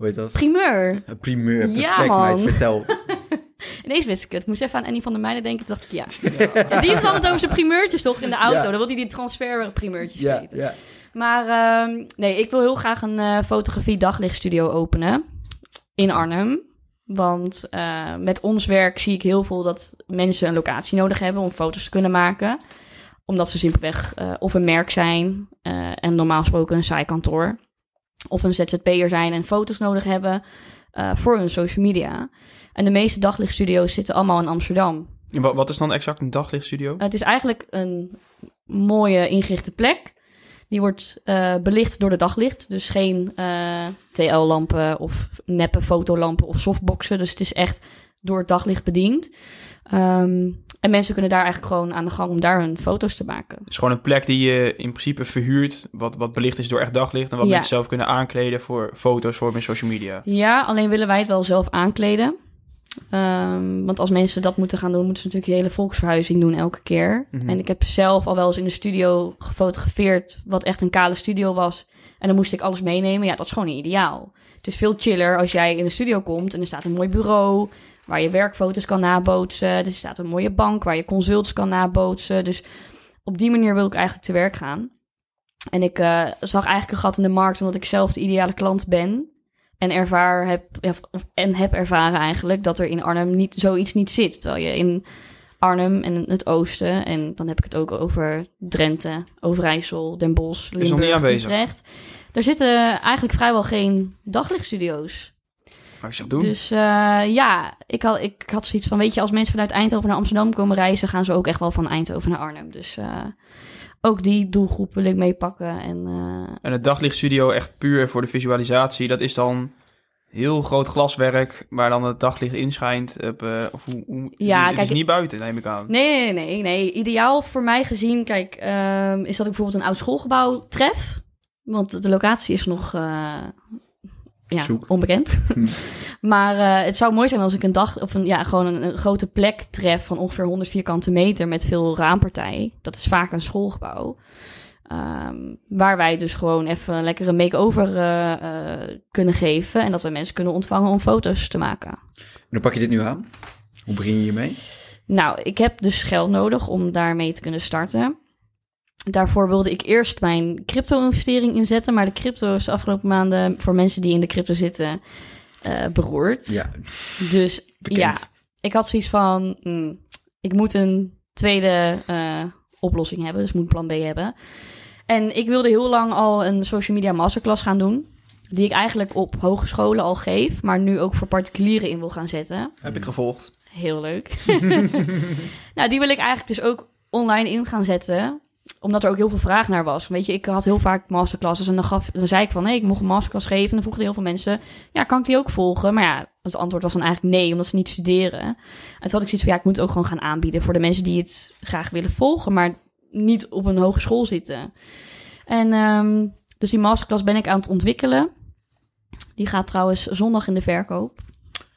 Hoe heet dat? Primeur. Een primeur. Ja, Perfect, man. meid. Vertel. Ineens wist ik het. Ik moest even aan Annie van der Meijden denken. Toen dacht ik, ja. Ja, Die heeft het over zijn primeurtjes toch in de auto. Ja. Dan wil hij die transfer primeurtjes ja, weten. ja. Maar ehm, nee, ik wil heel graag een eh, fotografie daglichtstudio openen. In Arnhem. Want eh, met ons werk zie ik heel veel dat mensen een locatie nodig hebben om foto's te kunnen maken. Omdat ze simpelweg eh, of een merk zijn en normaal gesproken een saai kantoor. Of een ZZP'er zijn en foto's nodig hebben eh, voor hun social media. En de meeste daglichtstudio's zitten allemaal in Amsterdam. En Wat, wat is dan exact een daglichtstudio? Het is eigenlijk een mooie ingerichte plek. Die wordt eh, belicht door de daglicht. Dus geen eh, TL-lampen of neppe fotolampen of softboxen. Dus het is echt door het daglicht bediend. Ehm, en mensen kunnen daar eigenlijk gewoon aan de gang om daar hun foto's te maken. Het is gewoon een plek die je in principe verhuurt, wat, wat belicht is door echt daglicht. En wat Ja. mensen zelf kunnen aankleden voor foto's voor hun social media. Ja, alleen willen wij het wel zelf aankleden. Ehm, want als mensen dat moeten gaan doen, moeten ze natuurlijk een hele volksverhuizing doen elke keer. Mhm. En ik heb zelf al wel eens in de studio gefotografeerd, wat echt een kale studio was. En dan moest ik alles meenemen. Ja, dat is gewoon niet ideaal. Het is veel chiller als jij in de studio komt en er staat een mooi bureau waar je werkfoto's kan nabootsen. Er staat een mooie bank waar je consults kan nabootsen. Dus op die manier wil ik eigenlijk te werk gaan. En ik eh, zag eigenlijk een gat in de markt omdat ik zelf de ideale klant ben. En ervaar heb, en heb ervaren eigenlijk dat er in Arnhem niet, zoiets niet zit. Terwijl je in Arnhem en het oosten, en dan heb ik het ook over Drenthe, Overijssel, Den Bosch, nog niet Limburg, aanwezig. Utrecht. Er zitten eigenlijk vrijwel geen daglichtstudio's. Doen. Dus eh, ja, ik had, ik had zoiets van, weet je, als mensen vanuit Eindhoven naar Amsterdam komen reizen, gaan ze ook echt wel van Eindhoven naar Arnhem. Dus eh, ook die doelgroep wil ik meepakken. En eh, En het daglichtstudio echt puur voor de visualisatie, dat is dan heel groot glaswerk waar dan het daglicht inschijnt. Op, eh, of hoe, hoe, Ja, het is kijk, niet buiten, neem ik aan. Nee, nee, nee, nee. Ideaal voor mij gezien, kijk, ehm, is dat ik bijvoorbeeld een oud schoolgebouw tref. Want de locatie is nog, eh, ja, Zoek. onbekend. Hm. maar eh, het zou mooi zijn als ik een dag of een, ja, gewoon een, een grote plek tref van ongeveer 100 vierkante meter met veel raampartij. Dat is vaak een schoolgebouw. Ehm, waar wij dus gewoon even een lekkere make-over eh, eh, kunnen geven. En dat we mensen kunnen ontvangen om foto's te maken. En hoe pak je dit nu aan? Hoe begin je hiermee? Nou, ik heb dus geld nodig om daarmee te kunnen starten. Daarvoor wilde ik eerst mijn crypto-investering inzetten. Maar de crypto is de afgelopen maanden voor mensen die in de crypto zitten eh, beroerd. Ja, Dus bekend. ja, ik had zoiets van: mm, ik moet een tweede eh, oplossing hebben. Dus ik moet plan B hebben. En ik wilde heel lang al een social media masterclass gaan doen. Die ik eigenlijk op hogescholen al geef, maar nu ook voor particulieren in wil gaan zetten. Heb ik gevolgd. Heel leuk. nou, die wil ik eigenlijk dus ook online in gaan zetten. Omdat er ook heel veel vraag naar was. Weet je, ik had heel vaak masterclasses en dan, gaf, dan zei ik van... nee, ik mocht een masterclass geven. En dan vroegen heel veel mensen... ja, kan ik die ook volgen? Maar ja, het antwoord was dan eigenlijk nee, omdat ze niet studeren. En toen had ik zoiets van... ja, ik moet het ook gewoon gaan aanbieden... voor de mensen die het graag willen volgen... maar niet op een hogeschool zitten. En ehm, dus die masterclass ben ik aan het ontwikkelen. Die gaat trouwens zondag in de verkoop.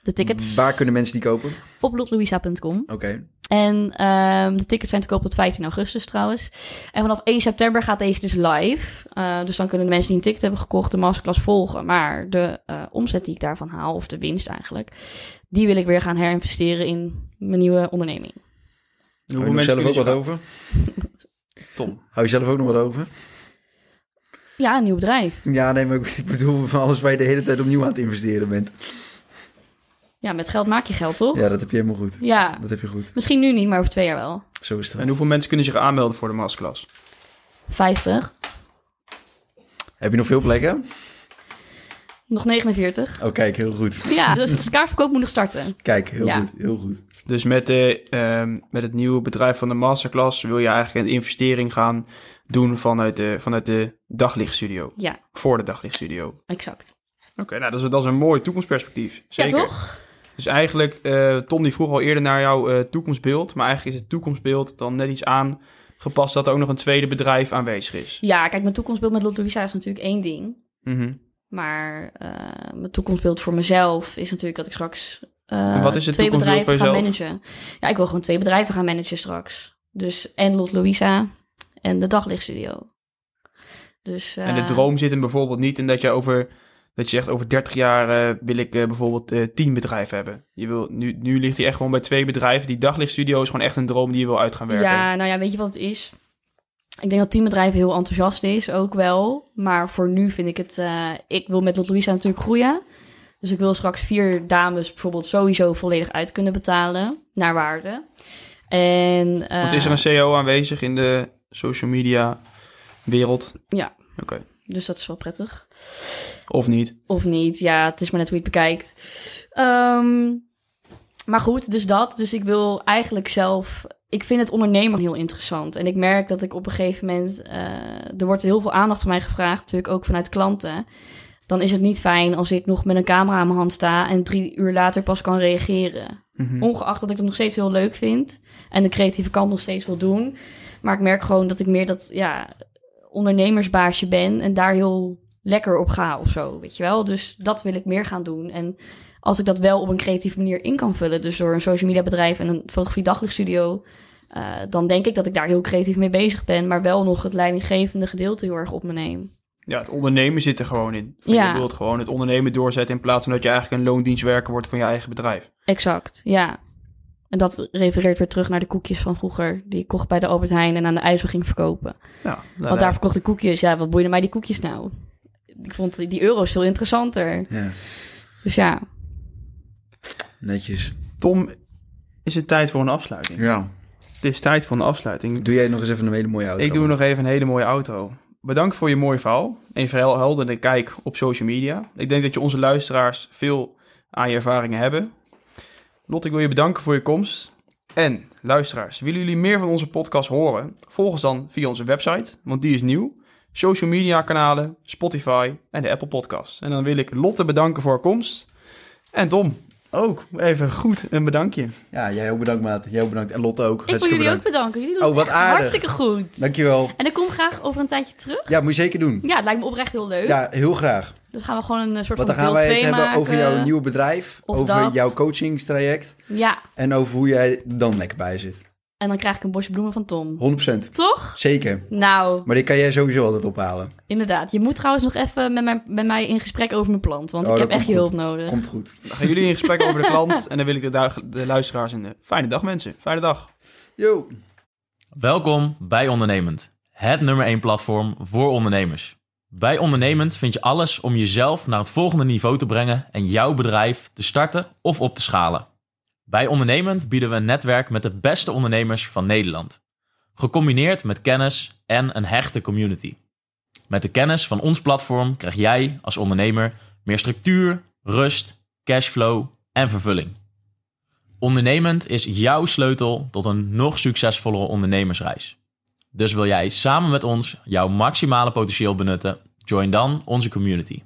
De tickets Waar kunnen mensen die kopen? op lotlouisa.com. Oké. En ehm, de tickets zijn te koop tot 15 augustus trouwens. En vanaf 1 september gaat deze dus live. Uh, dus dan kunnen de mensen die een ticket hebben gekocht de masterclass volgen. Maar de uh, omzet die ik daarvan haal, of de winst eigenlijk... die wil ik weer gaan herinvesteren in mijn nieuwe onderneming. En Hou je zelf ook wat over? Tom. Hou je zelf ook nog wat over? Ja, een nieuw bedrijf. Ja, nee, maar ik bedoel van alles waar je de hele tijd opnieuw aan het investeren bent. Ja, met geld maak je geld, toch? Ja, dat heb je helemaal goed. Ja. Dat heb je goed. Misschien nu niet, maar over twee jaar wel. Zo is het. En hoeveel mensen kunnen zich aanmelden voor de masterclass? 50. Heb je nog veel plekken? Nog 49. Oh, kijk, heel goed. Ja, dus de kaartverkoop moet nog starten. Kijk, heel Ja. goed. Heel goed. Dus met, de, ehm, met het nieuwe bedrijf van de masterclass wil je eigenlijk een investering gaan doen vanuit de, vanuit de daglichtstudio. Ja, Voor de daglichtstudio. exact. Oké, nou dat is, dat is een mooi toekomstperspectief. Zeker. Ja, toch? Dus eigenlijk, eh, Tom die vroeg al eerder naar jouw eh, toekomstbeeld. Maar eigenlijk is het toekomstbeeld dan net iets aangepast dat er ook nog een tweede bedrijf aanwezig is. Ja, kijk, mijn toekomstbeeld met Lot Louisa is natuurlijk één ding. Mhm. Maar eh, mijn toekomstbeeld voor mezelf is natuurlijk dat ik straks wat is het twee bedrijven voor ga managen. Ja, ik wil gewoon twee bedrijven gaan managen straks. Dus en Lot Louisa en de daglichtstudio. Dus, En de droom zit hem bijvoorbeeld niet in dat je over... Dat je zegt, over 30 jaar eh, wil ik eh, bijvoorbeeld eh 10 bedrijven hebben. Je wil, nu, nu ligt hij echt gewoon bij twee bedrijven. Die daglichtstudio is gewoon echt een droom die je wil uit gaan werken. Ja, nou ja, weet je wat het is? Ik denk dat teambedrijven heel enthousiast is, ook wel. Maar voor nu vind ik het... ik wil met Lot Louisa natuurlijk groeien. Dus ik wil straks vier dames bijvoorbeeld sowieso volledig uit kunnen betalen. Naar waarde. En, Want is er een CEO aanwezig in de social media wereld? Ja. Oké. Dus dat is wel prettig. Of niet? Of niet, ja, het is maar net hoe je het bekijkt. Ehm, maar goed, dus dat. Dus ik wil eigenlijk zelf... Ik vind het ondernemen heel interessant. En ik merk dat ik op een gegeven moment... eh, er wordt heel veel aandacht van mij gevraagd, natuurlijk ook vanuit klanten. Dan is het niet fijn als ik nog met een camera aan mijn hand sta... en drie uur later pas kan reageren. Mhm. Ongeacht dat ik het nog steeds heel leuk vind... en de creatieve kant nog steeds wil doen. Maar ik merk gewoon dat ik meer dat ja, ondernemersbaasje ben... en daar heel lekker op ga of zo, weet je wel. Dus dat wil ik meer gaan doen. En als ik dat wel op een creatieve manier in kan vullen... dus door een social media bedrijf en een fotografie daglichtstudio... eh, dan denk ik dat ik daar heel creatief mee bezig ben... maar wel nog het leidinggevende gedeelte heel erg op me neem. Ja, het ondernemen zit er gewoon in. Ja. Je wilt gewoon het ondernemen doorzetten in plaats van dat je eigenlijk een loondienstwerker wordt van je eigen bedrijf. Exact, ja. En dat refereert weer terug naar de koekjes van vroeger... die ik kocht bij de Albert Heijn en aan de IJssel ging verkopen. Ja, Want daar verkocht ik koekjes. Ja, wat boeide mij die koekjes nou? Ik vond die euro's veel interessanter. Ja, Dus ja, netjes. Tom, is het tijd voor een afsluiting? Ja. Het is tijd voor een afsluiting. Doe jij nog eens even een hele mooie auto? Ik doe nog even een hele mooie outro. Bedankt voor je mooie verhaal en vooral heldere kijk op social media. Ik denk dat je onze luisteraars veel aan je ervaringen hebben. Lot, ik wil je bedanken voor je komst. En luisteraars, willen jullie meer van onze podcast horen? Volg ons dan via onze website, want die is nieuw. Social media kanalen, Spotify en de Apple Podcast. En dan wil ik Lotte bedanken voor haar komst. En Tom, ook even goed een bedankje. Ja, jij ook bedankt, maat. Jij ook bedankt. En Lotte ook. ik wil jullie ook bedanken. Jullie doen Oh, wat aardig. hartstikke goed. Dankjewel. En ik kom graag over een tijdje terug. Ja, moet je zeker doen. Ja, het lijkt me oprecht heel leuk. Ja, heel graag. Dus gaan we gewoon een eh, soort Want dan van gaan wij het 2 hebben over jouw nieuwe bedrijf, Of over dat. jouw coachingstraject Ja, en over hoe jij dan lekker bij zit. 100%. en dan krijg ik een bosje bloemen van Tom. Toch? Zeker. Nou, Maar die kan jij sowieso altijd ophalen. inderdaad. Je moet trouwens nog even met, mijn, met mij in gesprek over mijn plant. Want Oh, ik dat heb echt je komt hulp nodig. Komt goed. Dan gaan jullie in gesprek over de klant. En dan wil ik de, de luisteraars een fijne dag, mensen. Fijne dag. Yo. Welkom bij Ondernemend, het nummer 1 platform voor ondernemers. Bij Ondernemend vind je alles om jezelf naar het volgende niveau te brengen en jouw bedrijf te starten of op te schalen. Bij Ondernemend bieden we een netwerk met de beste ondernemers van Nederland. Gecombineerd met kennis en een hechte community. Met de kennis van ons platform krijg jij als ondernemer meer structuur, rust, cashflow en vervulling. Ondernemend is jouw sleutel tot een nog succesvollere ondernemersreis. Dus wil jij samen met ons jouw maximale potentieel benutten? Join dan onze community.